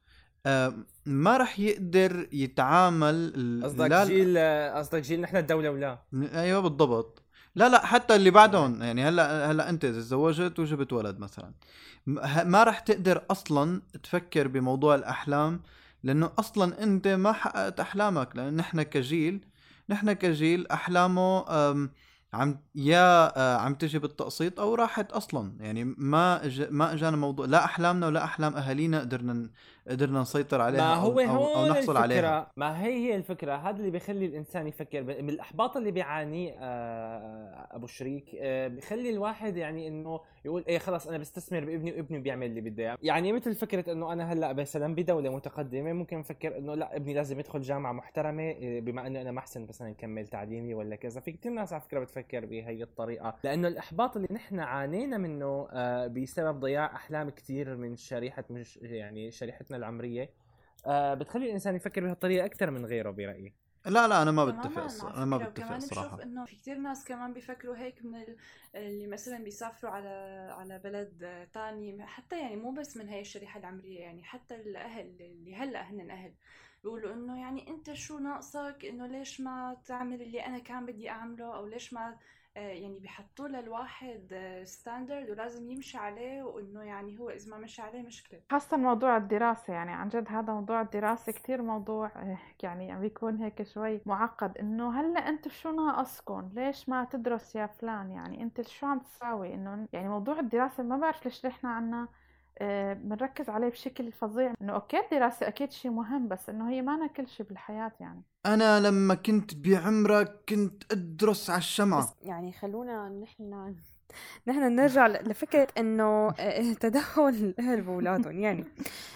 آه، ما رح يقدر يتعامل قصدك لا- جيل قصدك جيل نحن الدولة ولا؟ أيوه بالضبط. لا لا حتى اللي بعدهم يعني هلأ هلأ أنت إذا تزوجت وجبت ولد مثلا ما راح تقدر أصلا تفكر بموضوع الأحلام لأنه أصلا أنت ما حققت أحلامك لأن نحن كجيل نحن كجيل أحلامه عم يا آه، عم تجي بالتقسيط أو راحت أصلا يعني ما. ما إجانا موضوع لا أحلامنا ولا أحلام أهالينا قدرنا قدرنا نسيطر عليها ما هو أو, أو, هون أو نحصل الفكرة. عليها ما هي هي الفكرة. هذا اللي بيخلي الإنسان يفكر. ب- من الإحباط اللي بيعانيه آه، أبو شريك آه، بيخلي الواحد يعني إنه يقول إيه خلاص أنا بستثمر بابني وابني بيعمل اللي بده إياه. يعني مثل فكرة إنه أنا هلأ مثلا بدولة متقدمة ممكن أفكر إنه لأ ابني لازم يدخل جامعة محترمة آه، بما إنه أنا ما أحسن مثلا نكمل تعليمي ولا كذا. في كثير ناس على فكرة بتفكر بهي الطريقة. لأنه الإحباط اللي نحن عانينا منه آه، بسبب ضياع أحلام كثير من شريحة مش يعني شريحتنا العمرية. آه بتخلي الإنسان يفكر بهالطريقة أكثر من غيره برأيي. لا لا أنا ما بتفق. أنا ما بتفق بشوف إنه في كتير ناس كمان بيفكروا هيك من ال- اللي مثلا بيسافروا على على بلد تاني حتى يعني مو بس من هاي الشريحة العمرية يعني حتى الأهل اللي هلأ هن أهل بيقولوا إنه يعني أنت شو ناقصك؟ إنه ليش ما تعمل اللي أنا كان بدي أعمله؟ أو ليش ما يعني بيحطوا للواحد ستاندرد ولازم يمشي عليه وإنه يعني هو إذا ما مشي عليه مشكلة. خاصة موضوع الدراسة يعني عن جد هذا موضوع الدراسة كتير موضوع آه، يعني عم بيكون هيك شوي معقد. إنه هلأ أنتم شو ناقصكم ليش ما تدرس يا فلان؟ يعني أنت شو عم تساوي؟ إنه يعني موضوع الدراسة ما بعرف ليش نحن عنا آه، بنركز عليه بشكل فظيع. إنه أوكي الدراسة أكيد شيء مهم بس إنه هي ما كل شيء بالحياة يعني. أنا لما كنت بعمرك كنت أدرس على الشمعة. بس يعني خلونا نحن [LAUGHS] نحن نرجع لفكرة إنه آه، [LAUGHS] تدخل الاهل باولادهم يعني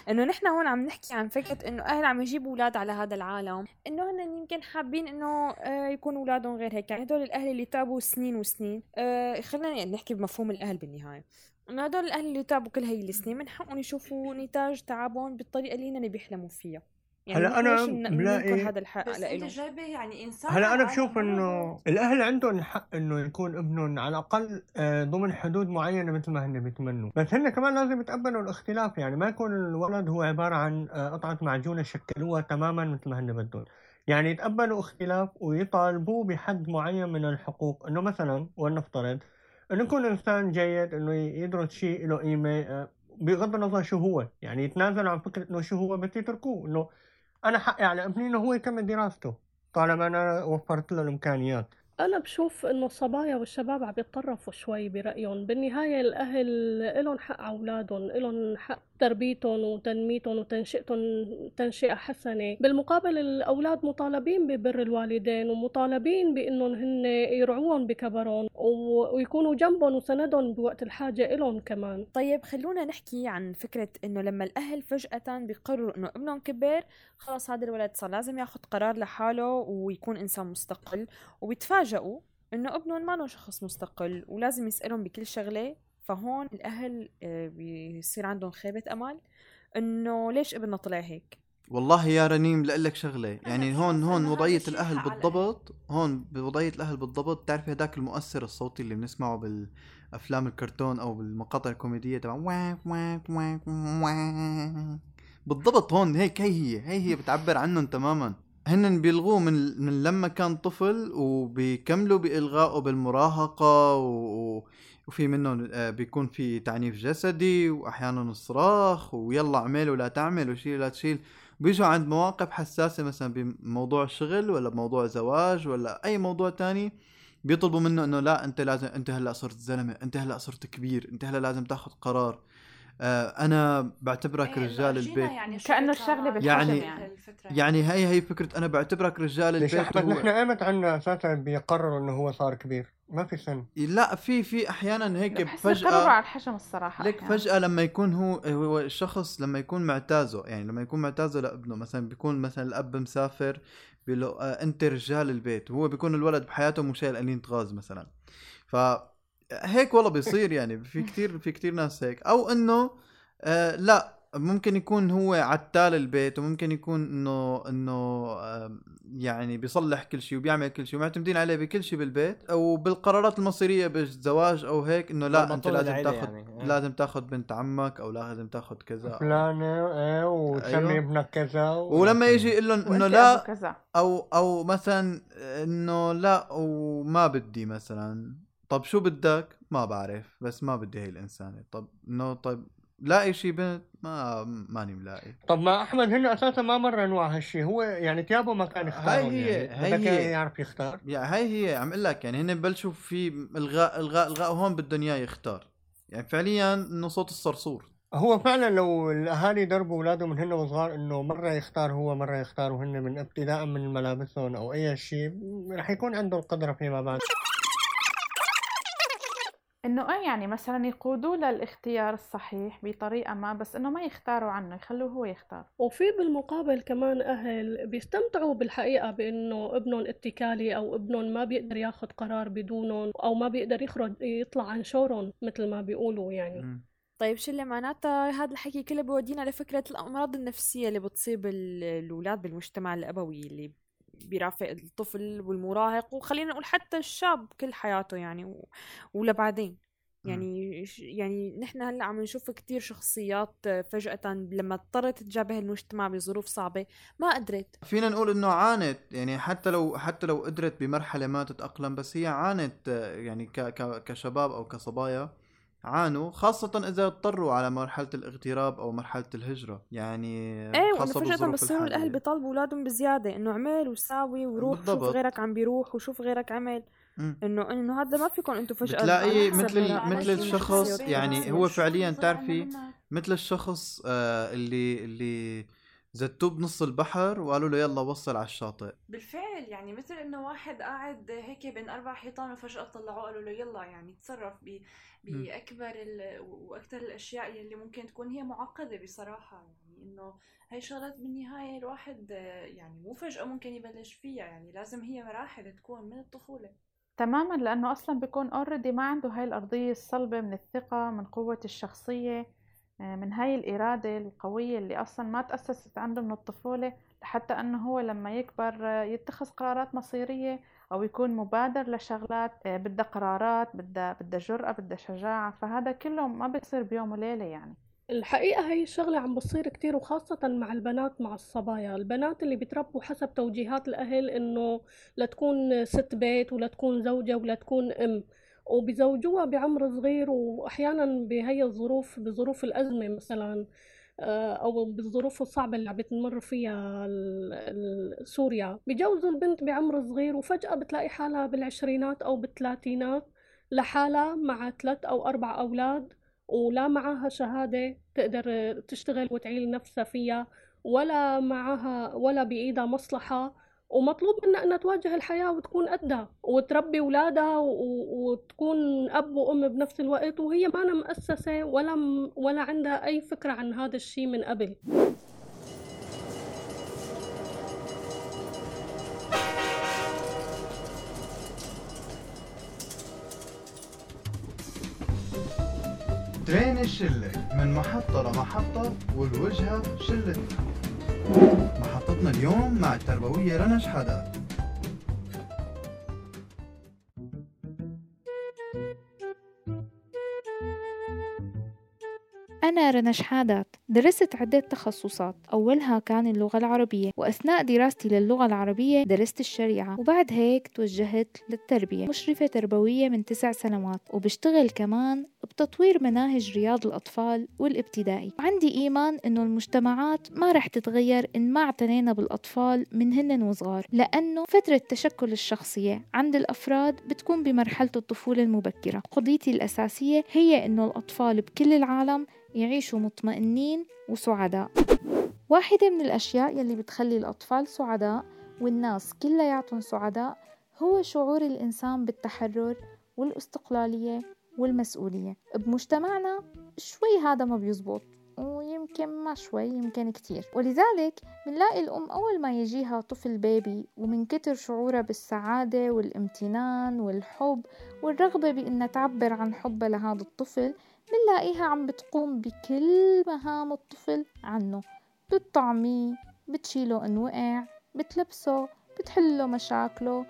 إنه نحن هون عم نحكي عن فكرة إنه أهل عم يجيبوا أولاد على هذا العالم. إنه هن يمكن حابين إنه آه، يكون أولادهم غير هيك. يعني هدول الأهل اللي تعبوا سنين وسنين. آه، خلينا يعني نحكي بمفهوم الأهل بالنهاية. انه هدول الأهل اللي تعبوا كل هي السنين من حقهم يشوفوا نتاج تعبهم بالطريقة اللي هن بيحلموا فيها. يعني هلأ بلاقي- ننكر هذا الحق بس أنت جايبة يعني إنسان هلأ أنا بشوف إنه الأهل عندهم الحق إنه يكون ابنهم على الأقل آه، ضمن حدود معينة مثل ما هن بيتمنوا. بس هن كمان لازم يتقبلوا الاختلاف يعني ما يكون الولد هو عبارة عن آه، قطعة معجونة شكلوها تماما مثل ما هن بدهم. يعني يتقبلوا اختلاف ويطالبوا بحد معين من الحقوق. إنه مثلا ولنفترض إنه يكون انسان جيد إنه يدرس شيء له قيمه آه، بغض النظر شو هو. يعني يتنازل عن فكرة إنه شو هو بس يتركوه إنه أنا حقي على ابني إنه هو يكمل دراسته طالما أنا وفرت له الإمكانيات. أنا بشوف إنه الصبايا والشباب عم يتطرفوا شوي برأيهم. بالنهاية الأهل إلهم حق على أولادهم إلهم حق تربيتهم وتنميتهم وتنشئتهم تنشئة حسنة. بالمقابل الأولاد مطالبين ببر الوالدين ومطالبين بإنهم هن يرعوهم بكبرهم ويكونوا جنبهم وسندهم بوقت الحاجة إلهم كمان. طيب خلونا نحكي عن فكرة إنه لما الأهل فجأة بيقرروا إنه ابنهم كبر خلص هذا الولد صار لازم ياخد قرار لحاله ويكون إنسان مستقل وبيتفاجئوا إنه ابنهم ما شخص مستقل ولازم يسألهم بكل شغلة فهون الأهل آه، بيصير عندهم خيبة أمل إنه ليش ابننا طلع هيك؟ والله يا رنيم لك شغلة يعني هون هون إنه وضعية الأهل بالضبط هون بوضعية الأهل بالضبط بتعرفي هداك المؤثر الصوتي اللي بنسمعه بالأفلام الكرتون أو بالمقاطع الكوميدية تبع بالضبط هون هيك هي هي هي هي بتعبر عنهم تماما. هن بيلغوه من من لما كان طفل وبيكملوا بإلغائه بالمراهقة و... وفي منهم آه، بيكون في تعنيف جسدي واحيانا صراخ ويلا اعمل ولا تعمل وشيل لا تشيل. بيجوا عند مواقف حساسة مثلا بموضوع شغل ولا بموضوع زواج ولا أي موضوع تاني بيطلبوا منه إنه لا أنت لازم أنت هلأ صرت زلمة أنت هلأ صرت كبير أنت هلأ لازم تاخذ قرار. أنا بعتبرك إيه، رجال البيت. يعني الشغلة معك بالحجم يعني- يعني يعني هي هي فكرة أنا بعتبرك رجال ليش البيت أحمد؟ وهو نحن ايمت عنا أساسا بيقرروا إنه هو صار كبير. ما في سن. لا في في أحيانا هيك بحس بقرروا فجأة على الحجم الصراحة لك. فجأة لما يكون هو هو الشخص لما يكون معتازه يعني لما يكون معتازه لابنه مثلا بيكون مثلا الأب مسافر بيقول له آه أنت رجال البيت. وهو بيكون الولد بحياته مو شايل قليلة غاز مثلا. ف هيك والله بيصير يعني في كتير في كتير ناس هيك أو إنه آه لا ممكن يكون هو عتال البيت وممكن يكون إنه إنه يعني بيصلح كل شيء وبيعمل كل شيء ومعتمدين عليه بكل شيء بالبيت وبالقرارات المصيرية بالزواج أو هيك إنه لا أنت لازم تاخذ يعني. لازم تاخذ بنت عمك أو لازم تاخذ كذا فلانة إيه وتسمي أيوه. ابنك كذا ولما يجي يقول لهم إنه لا أو أو مثلا إنه لا وما بدي مثلا طب شو بدك؟ ما بعرف بس ما بدي هي الإنسانة. طب إنه طيب لاقي شي بنت؟ ما ماني ملاقي. طب ما أحمد هن أساسا ما مرنوا على هالشيء هو يعني تيابه ما كان يختار هاي هي- يعني. هاي هي. يعرف يختار. يعني هاي هي. عم أقول لك يعني هن ببلشوا في الغاء الغاء الغاء وهون بدهم إياه يختار. يعني فعليا إنه صوت الصرصور. هو فعلا لو الأهالي دربوا اولادهم من هن وصغار إنه مرة يختار هو مرة يختار وهن من ابتداء من ملابسهم أو أي شيء رح يكون عنده القدرة فيما بعد. إنه إيه يعني مثلا يقودوه للاختيار الصحيح بطريقة ما بس إنه ما يختاروا عنه يخلوه هو يختار. وفي بالمقابل كمان أهل بيستمتعوا بالحقيقة بأنه ابنهم اتكالي أو ابنهم ما بيقدر ياخد قرار بدونهم أو ما بيقدر يخرج يطلع عن شورهم مثل ما بيقولوا يعني. طيب شو اللي معناتها هذا الحكي كله بودينا لفكرة الأمراض النفسية اللي بتصيب ال- الأولاد بالمجتمع الأبوي اللي بيرافق الطفل والمراهق وخلينا نقول حتى الشاب كل حياته يعني و... ولبعدين يعني ش- يعني نحن هلأ عم نشوف كتير شخصيات فجأة لما اضطرت تجابه المجتمع بظروف صعبة ما قدرت. فينا نقول إنه عانت يعني حتى لو حتى لو قدرت بمرحلة ما تتأقلم بس هي عانت يعني ك ك كشباب أو كصبايا. عانوا خاصة إذا اضطروا على مرحلة الاغتراب أو مرحلة الهجرة يعني إيه وإنه خاصة فجأة بصيروا الأهل الحالية. بيطالبوا أولادهم بزيادة إنه اعمل وساوي وروح شوف بالضبط. غيرك عم بيروح وشوف غيرك عمل. إنه إنه هذا ما فيكم أنتم على حسب مثل. مثل الشخص يعني هو فعليا تعرفي مثل الشخص آه اللي اللي زتوه بنص البحر وقالوا له يلا وصل على الشاطئ. بالفعل يعني مثل إنه واحد قاعد هيك بين أربع حيطان وفجأة طلعوه قالوا له يلا يعني تصرف ب بأكبر ال... وأكثر الأشياء يلي ممكن تكون هي معقدة بصراحة. يعني إنه هاي شغلات بالنهاية الواحد يعني مو فجأة ممكن يبلش فيها يعني لازم هي مراحل تكون من الطفولة. تماما لأنه أصلا بيكون اوريدي ما عنده هاي الأرضية الصلبة من الثقة من قوة الشخصية. من هاي الإرادة القوية اللي أصلا ما تأسست عنده من الطفولة لحتى أنه هو لما يكبر آه، يتخذ قرارات مصيرية أو يكون مبادر لشغلات آه، بدها قرارات بدها بدها جرأة بدها شجاعة. فهذا كله ما بيصير بيوم وليلة يعني. الحقيقة هي الشغلة عم بتصير كتير وخاصة مع البنات مع الصبايا. البنات اللي بيتربوا حسب توجيهات الأهل إنه لا تكون ست بيت ولا تكون زوجة ولا تكون أم. وبزوجوها بعمر صغير وأحيانا بهي الظروف بظروف الأزمة مثلا آه، أو بالظروف الصعبة اللي عم بتمر فيها سوريا. بجوزوا البنت بعمر صغير وفجأة بتلاقي حالها بالعشرينات أو بالثلاثينات لحالها مع ثلاث أو أربع أولاد ولا معها شهادة تقدر تشتغل وتعيل نفسها فيها ولا معها ولا بإيدها مصلحة. ومطلوب منها إنها تواجه الحياة وتكون قدها وتربي اولادها وتكون أب وأم بنفس الوقت وهي ما مؤسسة ولا م- ولا عندها أي فكرة عن هذا الشيء من قبل. ترين الشلة من محطة لمحطة والوجهة شلتنا محطتنا اليوم مع التربوية رنا شحادات أنا رنا شحادات درست عدة تخصصات. أولها كان اللغة العربية. وأثناء دراستي للغة العربية درست الشريعة. وبعد هيك توجهت للتربية. مشرفة تربوية من تسع سنوات. وبشتغل كمان بتطوير مناهج رياض الأطفال والابتدائي. وعندي إيمان إنه المجتمعات ما رح تتغير إن ما اعتنينا بالأطفال من هن وصغار. لأنه فترة تشكل الشخصية عند الأفراد بتكون بمرحلة الطفولة المبكرة. قضيتي الأساسية هي إنه الأطفال بكل العالم يعيشوا مطمئنين وسعداء. واحدة من الأشياء يلي بتخلي الأطفال سعداء والناس كلياتهم سعداء هو شعور الإنسان بالتحرر والاستقلالية والمسؤولية. بمجتمعنا شوي هذا ما بيزبط ويمكن يمكن ما شوي يمكن كتير. ولذلك بنلاقي الأم أول ما يجيها طفل بيبي ومن كتر شعورها بالسعادة والامتنان والحب والرغبة بأنها تعبر عن حبها لهذا الطفل بنلاقيها عم بتقوم بكل مهام الطفل عنه بتطعميه بتشيله إن وقع بتلبسه بتحله مشاكله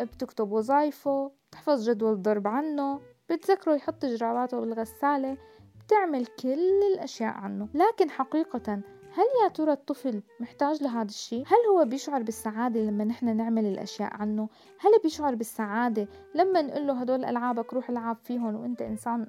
بتكتب وظايفه بتحفظ جدول ضرب عنه بتذكره يحط جراباته بالغسالة بتعمل كل الأشياء عنه لكن حقيقة هل يا ترى الطفل محتاج لهذا الشيء؟ هل هو بيشعر بالسعادة لما نحن نعمل الأشياء عنه؟ هل بيشعر بالسعادة لما نقول له هدول ألعابك روح العب فيهم وأنت إنسان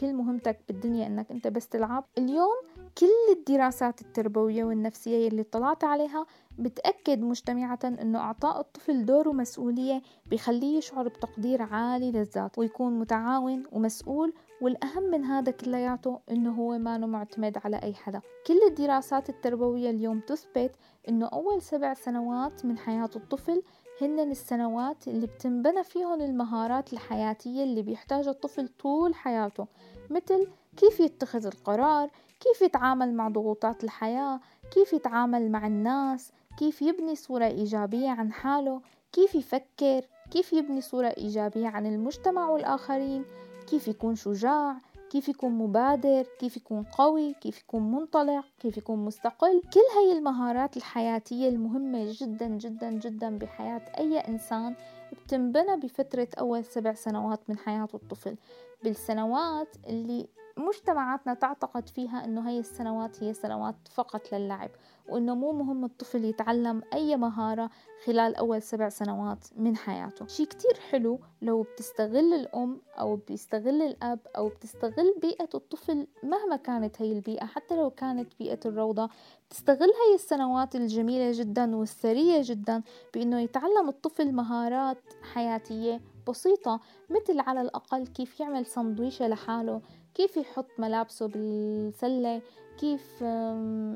كل مهمتك بالدنيا إنك أنت بس تلعب. اليوم كل الدراسات التربوية والنفسية اللي طلعت عليها بتأكد مجتمعة إنه إعطاء الطفل دور ومسؤولية بخليه يشعر بتقدير عالي للذات ويكون متعاون ومسؤول والأهم من هذا كلياته إنه هو ما معتمد على أي حدا. كل الدراسات التربوية اليوم تثبت إنه أول سبع سنوات من حياة الطفل هن السنوات اللي بتنبنى فيهم المهارات الحياتية اللي بيحتاجها الطفل طول حياته مثل كيف يتخذ القرار كيف يتعامل مع ضغوطات الحياة كيف يتعامل مع الناس كيف يبني صورة إيجابية عن حاله كيف يفكر كيف يبني صورة إيجابية عن المجتمع والآخرين كيف يكون شجاع كيف يكون مبادر كيف يكون قوي كيف يكون منطلق كيف يكون مستقل. كل هاي المهارات الحياتية المهمة جدا جدا جدا بحياة أي إنسان بتنبنى بفترة أول سبع سنوات من حياة الطفل. بالسنوات اللي مجتمعاتنا تعتقد فيها إنه هي السنوات هي سنوات فقط للعب وإنه مو مهم الطفل يتعلم أي مهارة خلال أول سبع سنوات من حياته. شي كتير حلو لو بتستغل الأم أو بيستغل الأب أو بتستغل بيئة الطفل مهما كانت هي البيئة حتى لو كانت بيئة الروضة بتستغل هي السنوات الجميلة جدا والثرية جدا بإنه يتعلم الطفل مهارات حياتية بسيطة مثل على الأقل كيف يعمل سندويشة لحاله كيف يحط ملابسه بالسلة؟ كيف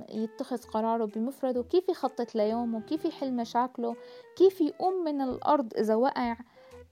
يتخذ قراره بمفرده؟ كيف يخطط ليومه؟ كيف يحل مشاكله؟ كيف يقوم من الأرض إذا وقع؟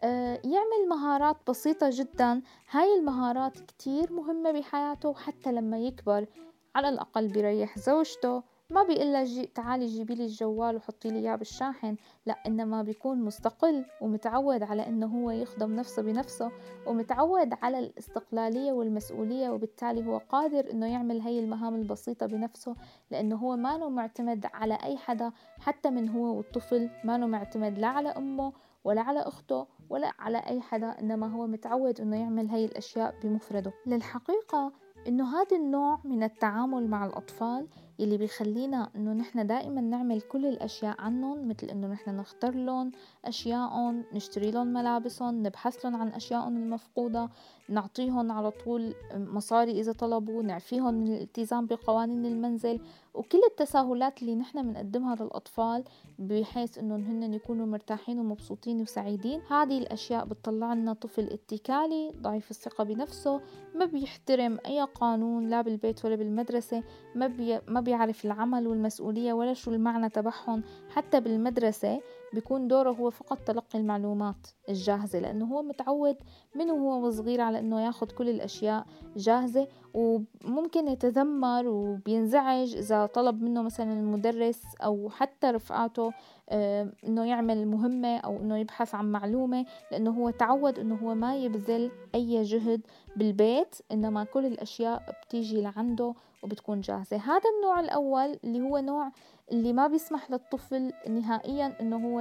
آه، يعمل مهارات بسيطة جدا. هاي المهارات كتير مهمة بحياته حتى لما يكبر على الأقل بيريح زوجته. ما بيقول جي تعالي جيبي لي الجوال وحطي لي إياه بالشاحن. لا إنما بيكون مستقل ومتعود على إنه هو يخدم نفسه بنفسه ومتعود على الاستقلالية والمسؤولية وبالتالي هو قادر إنه يعمل هي المهام البسيطة بنفسه لأنه هو ما معتمد على أي حدا حتى من هو والطفل ما معتمد لا على أمه ولا على أخته ولا على أي حدا إنما هو متعود إنه يعمل هي الأشياء بمفرده. للحقيقة إنه هذا النوع من التعامل مع الأطفال يلي بيخلينا إنه نحن دائما نعمل كل الأشياء عنهم مثل إنه نحن نختار لهم اشيائهم نشتري لهم ملابسهم نبحث لهم عن اشيائهم المفقودة نعطيهم على طول مصاري إذا طلبوا نعفيهم من الالتزام بقوانين المنزل. وكل التساهلات اللي نحن بنقدمها للأطفال بحيث إنه هن يكونوا مرتاحين ومبسوطين وسعيدين هذه الأشياء بتطلع لنا طفل اتكالي ضعيف الثقة بنفسه ما بيحترم أي قانون لا بالبيت ولا بالمدرسة ما بي ما بيعرف العمل والمسؤولية ولا شو المعنى تبعهم حتى بالمدرسة. بيكون دوره هو فقط تلقي المعلومات الجاهزة لأنه هو متعود من هو وصغير على أنه ياخد كل الأشياء جاهزة وممكن يتذمر وبينزعج إذا طلب منه مثلا المدرس أو حتى رفقاته آه، إنه يعمل مهمة أو إنه يبحث عن معلومة لأنه هو تعود إنه هو ما يبذل أي جهد بالبيت إنما كل الأشياء بتيجي لعنده وبتكون جاهزة. هذا النوع الأول اللي هو نوع اللي ما بيسمح للطفل نهائيا إنه هو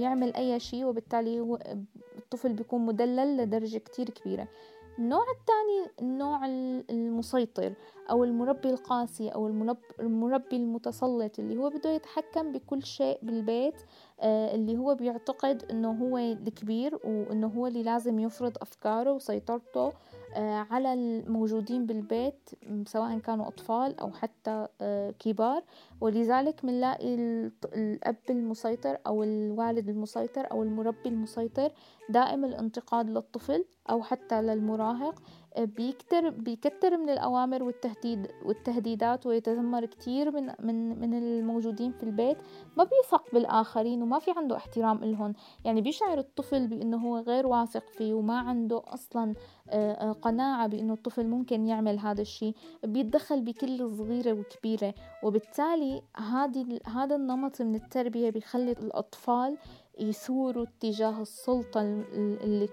يعمل أي شيء وبالتالي هو الطفل بيكون مدلل لدرجة كتير كبيرة. النوع الثاني النوع المسيطر أو المربي القاسي أو المربي المتسلط اللي هو بده يتحكم بكل شيء بالبيت آه، اللي هو بيعتقد إنه هو الكبير وإنه هو اللي لازم يفرض أفكاره وسيطرته على الموجودين بالبيت سواء كانوا أطفال أو حتى آه، كبار. ولذلك بنلاقي الأب المسيطر أو الوالد المسيطر أو المربي المسيطر دائم الانتقاد للطفل أو حتى للمراهق. بيكتر بيكتر من الأوامر والتهديد والتهديدات ويتذمر كتير من من من الموجودين في البيت. ما بيثق بالآخرين وما في عنده احترام إلهم. يعني بيشعر الطفل بأنه هو غير واثق فيه وما عنده أصلا قناعة بأنه الطفل ممكن يعمل هذا الشيء. بيتدخل بكل صغيرة وكبيرة. وبالتالي هذه هذا النمط من التربية بيخلي الأطفال يثوروا اتجاه السلطة اللي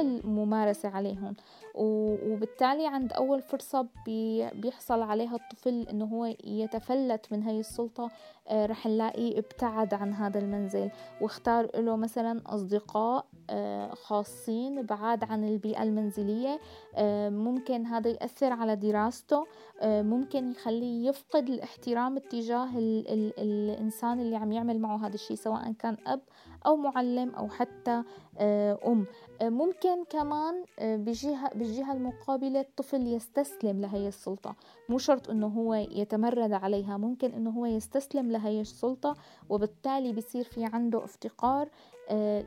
الممارسة عليهم. وبالتالي عند أول فرصة بيحصل عليها الطفل إنه هو يتفلت من هاي السلطة آه، رح نلاقيه ابتعد عن هذا المنزل. واختار له مثلا أصدقاء آه، خاصين بعاد عن البيئة المنزلية. آه، ممكن هذا يأثر على دراسته. ممكن يخليه يفقد الاحترام اتجاه ال ال الإنسان اللي عم يعمل معه هذا الشيء سواء كان أب أو معلم أو حتى أم. ممكن كمان بجهة, بالجهة المقابلة الطفل يستسلم لهي السلطة. مو شرط أنه هو يتمرد عليها ممكن أنه هو يستسلم لهي السلطة وبالتالي بصير في عنده افتقار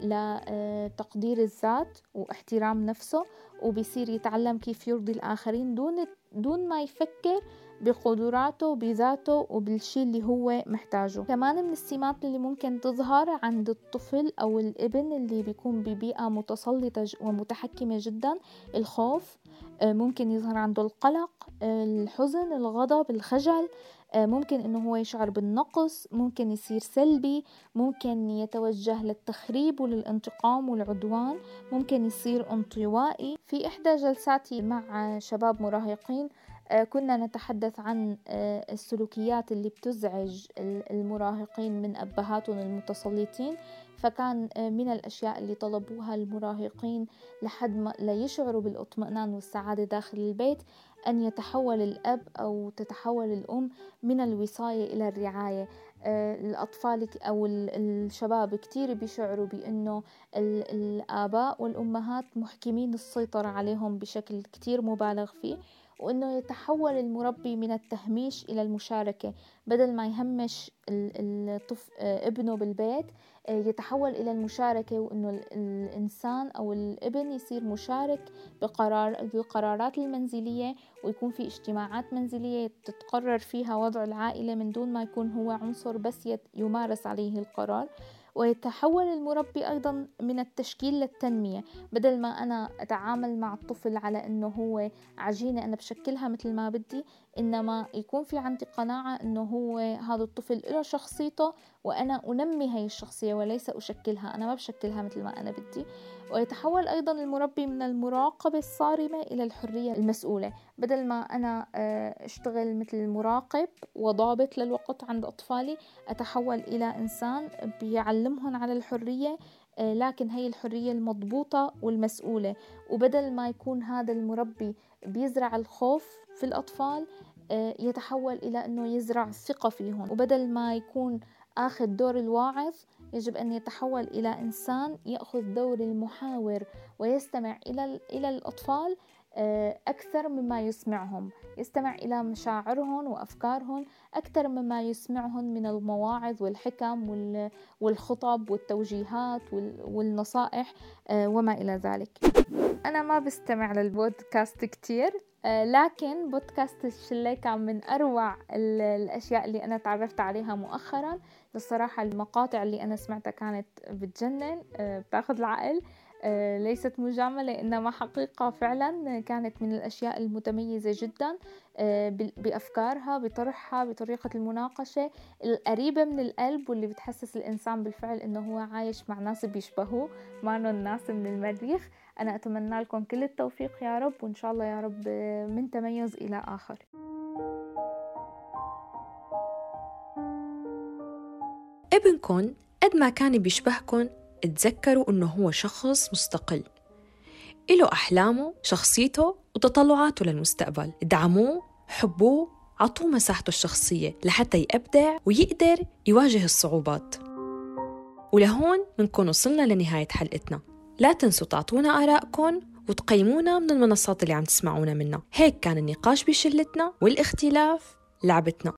لتقدير الذات واحترام نفسه وبصير يتعلم كيف يرضي الآخرين دون دون ما يفكر بقدراته بذاته وبالشي اللي هو محتاجه. كمان من السمات اللي ممكن تظهر عند الطفل أو الابن اللي بيكون ببيئة متسلطة ومتحكمة جدا الخوف آه، ممكن يظهر عنده القلق الحزن الغضب الخجل آه، ممكن إنه هو يشعر بالنقص ممكن يصير سلبي ممكن يتوجه للتخريب وللانتقام والعدوان ممكن يصير انطوائي. في إحدى جلساتي مع شباب مراهقين آه، كنا نتحدث عن آه، السلوكيات اللي بتزعج المراهقين من أبهاتهم المتسلطين فكان آه، من الأشياء اللي طلبوها المراهقين لحد ما ليشعروا بالإطمئنان والسعادة داخل البيت أن يتحول الأب أو تتحول الأم من الوصاية إلى الرعاية. الأطفال أو الشباب كتير بيشعروا بأنه الآباء والأمهات محكمين السيطرة عليهم بشكل كتير مبالغ فيه. وإنه يتحول المربي من التهميش إلى المشاركة. بدل ما يهمش الطف... ابنه بالبيت يتحول إلى المشاركة وإنه الإنسان أو الابن يصير مشارك بقرار بالقرارات المنزلية ويكون في اجتماعات منزلية تتقرر فيها وضع العائلة من دون ما يكون هو عنصر بس يمارس عليه القرار. ويتحول المربي أيضا من التشكيل للتنمية. بدل ما أنا أتعامل مع الطفل على أنه هو عجينة أنا بشكلها مثل ما بدي إنما يكون في عندي قناعة أنه هو هذا الطفل له شخصيته وأنا أنمي هاي الشخصية وليس أشكلها. أنا ما بشكلها مثل ما أنا بدي. ويتحول أيضا المربي من المراقبة الصارمة إلى الحرية المسؤولة. بدل ما أنا آه، أشتغل مثل المراقب وضابط للوقت عند أطفالي أتحول إلى إنسان بيعلمهم على الحرية آه، لكن هي الحرية المضبوطة والمسؤولة. وبدل ما يكون هذا المربي بيزرع الخوف في الأطفال آه، يتحول إلى أنه يزرع الثقة فيهم. وبدل ما يكون آخذ دور الواعظ يجب أن يتحول إلى إنسان يأخذ دور المحاور ويستمع إلى إلى الأطفال آه، أكثر مما يسمعهم. يستمع إلى مشاعرهم وأفكارهم أكثر مما يسمعهم من المواعظ والحكم والخطب والتوجيهات والنصائح آه، وما إلى ذلك. أنا ما بستمع للبودكاست كتير آه، لكن بودكاست الشلة كان من أروع الأشياء اللي أنا تعرفت عليها مؤخرا. الصراحة المقاطع اللي أنا سمعتها كانت بتجنن بتاخذ العقل آه، ليست مجاملة إنما حقيقة فعلا. كانت من الأشياء المتميزة جدا آه، بأفكارها بطرحها بطريقة المناقشة. القريبة من القلب واللي بتحسس الإنسان بالفعل إنه هو عايش مع ناس بيشبهوه ما الناس من المريخ. أنا أتمنى لكم كل التوفيق يا رب وإن شاء الله يا رب من تميز إلى آخر. ابنكم قد ما كان بيشبهكن تذكروا إنه هو شخص مستقل. إله أحلامه شخصيته وتطلعاته للمستقبل. دعموه حبوه عطوه مساحته الشخصية لحتى يبدع ويقدر يواجه الصعوبات. ولهون منكون وصلنا لنهاية حلقتنا. لا تنسوا تعطونا آرائكم وتقيمونا من المنصات اللي عم تسمعونا منها. هيك كان النقاش بشلتنا والاختلاف لعبتنا.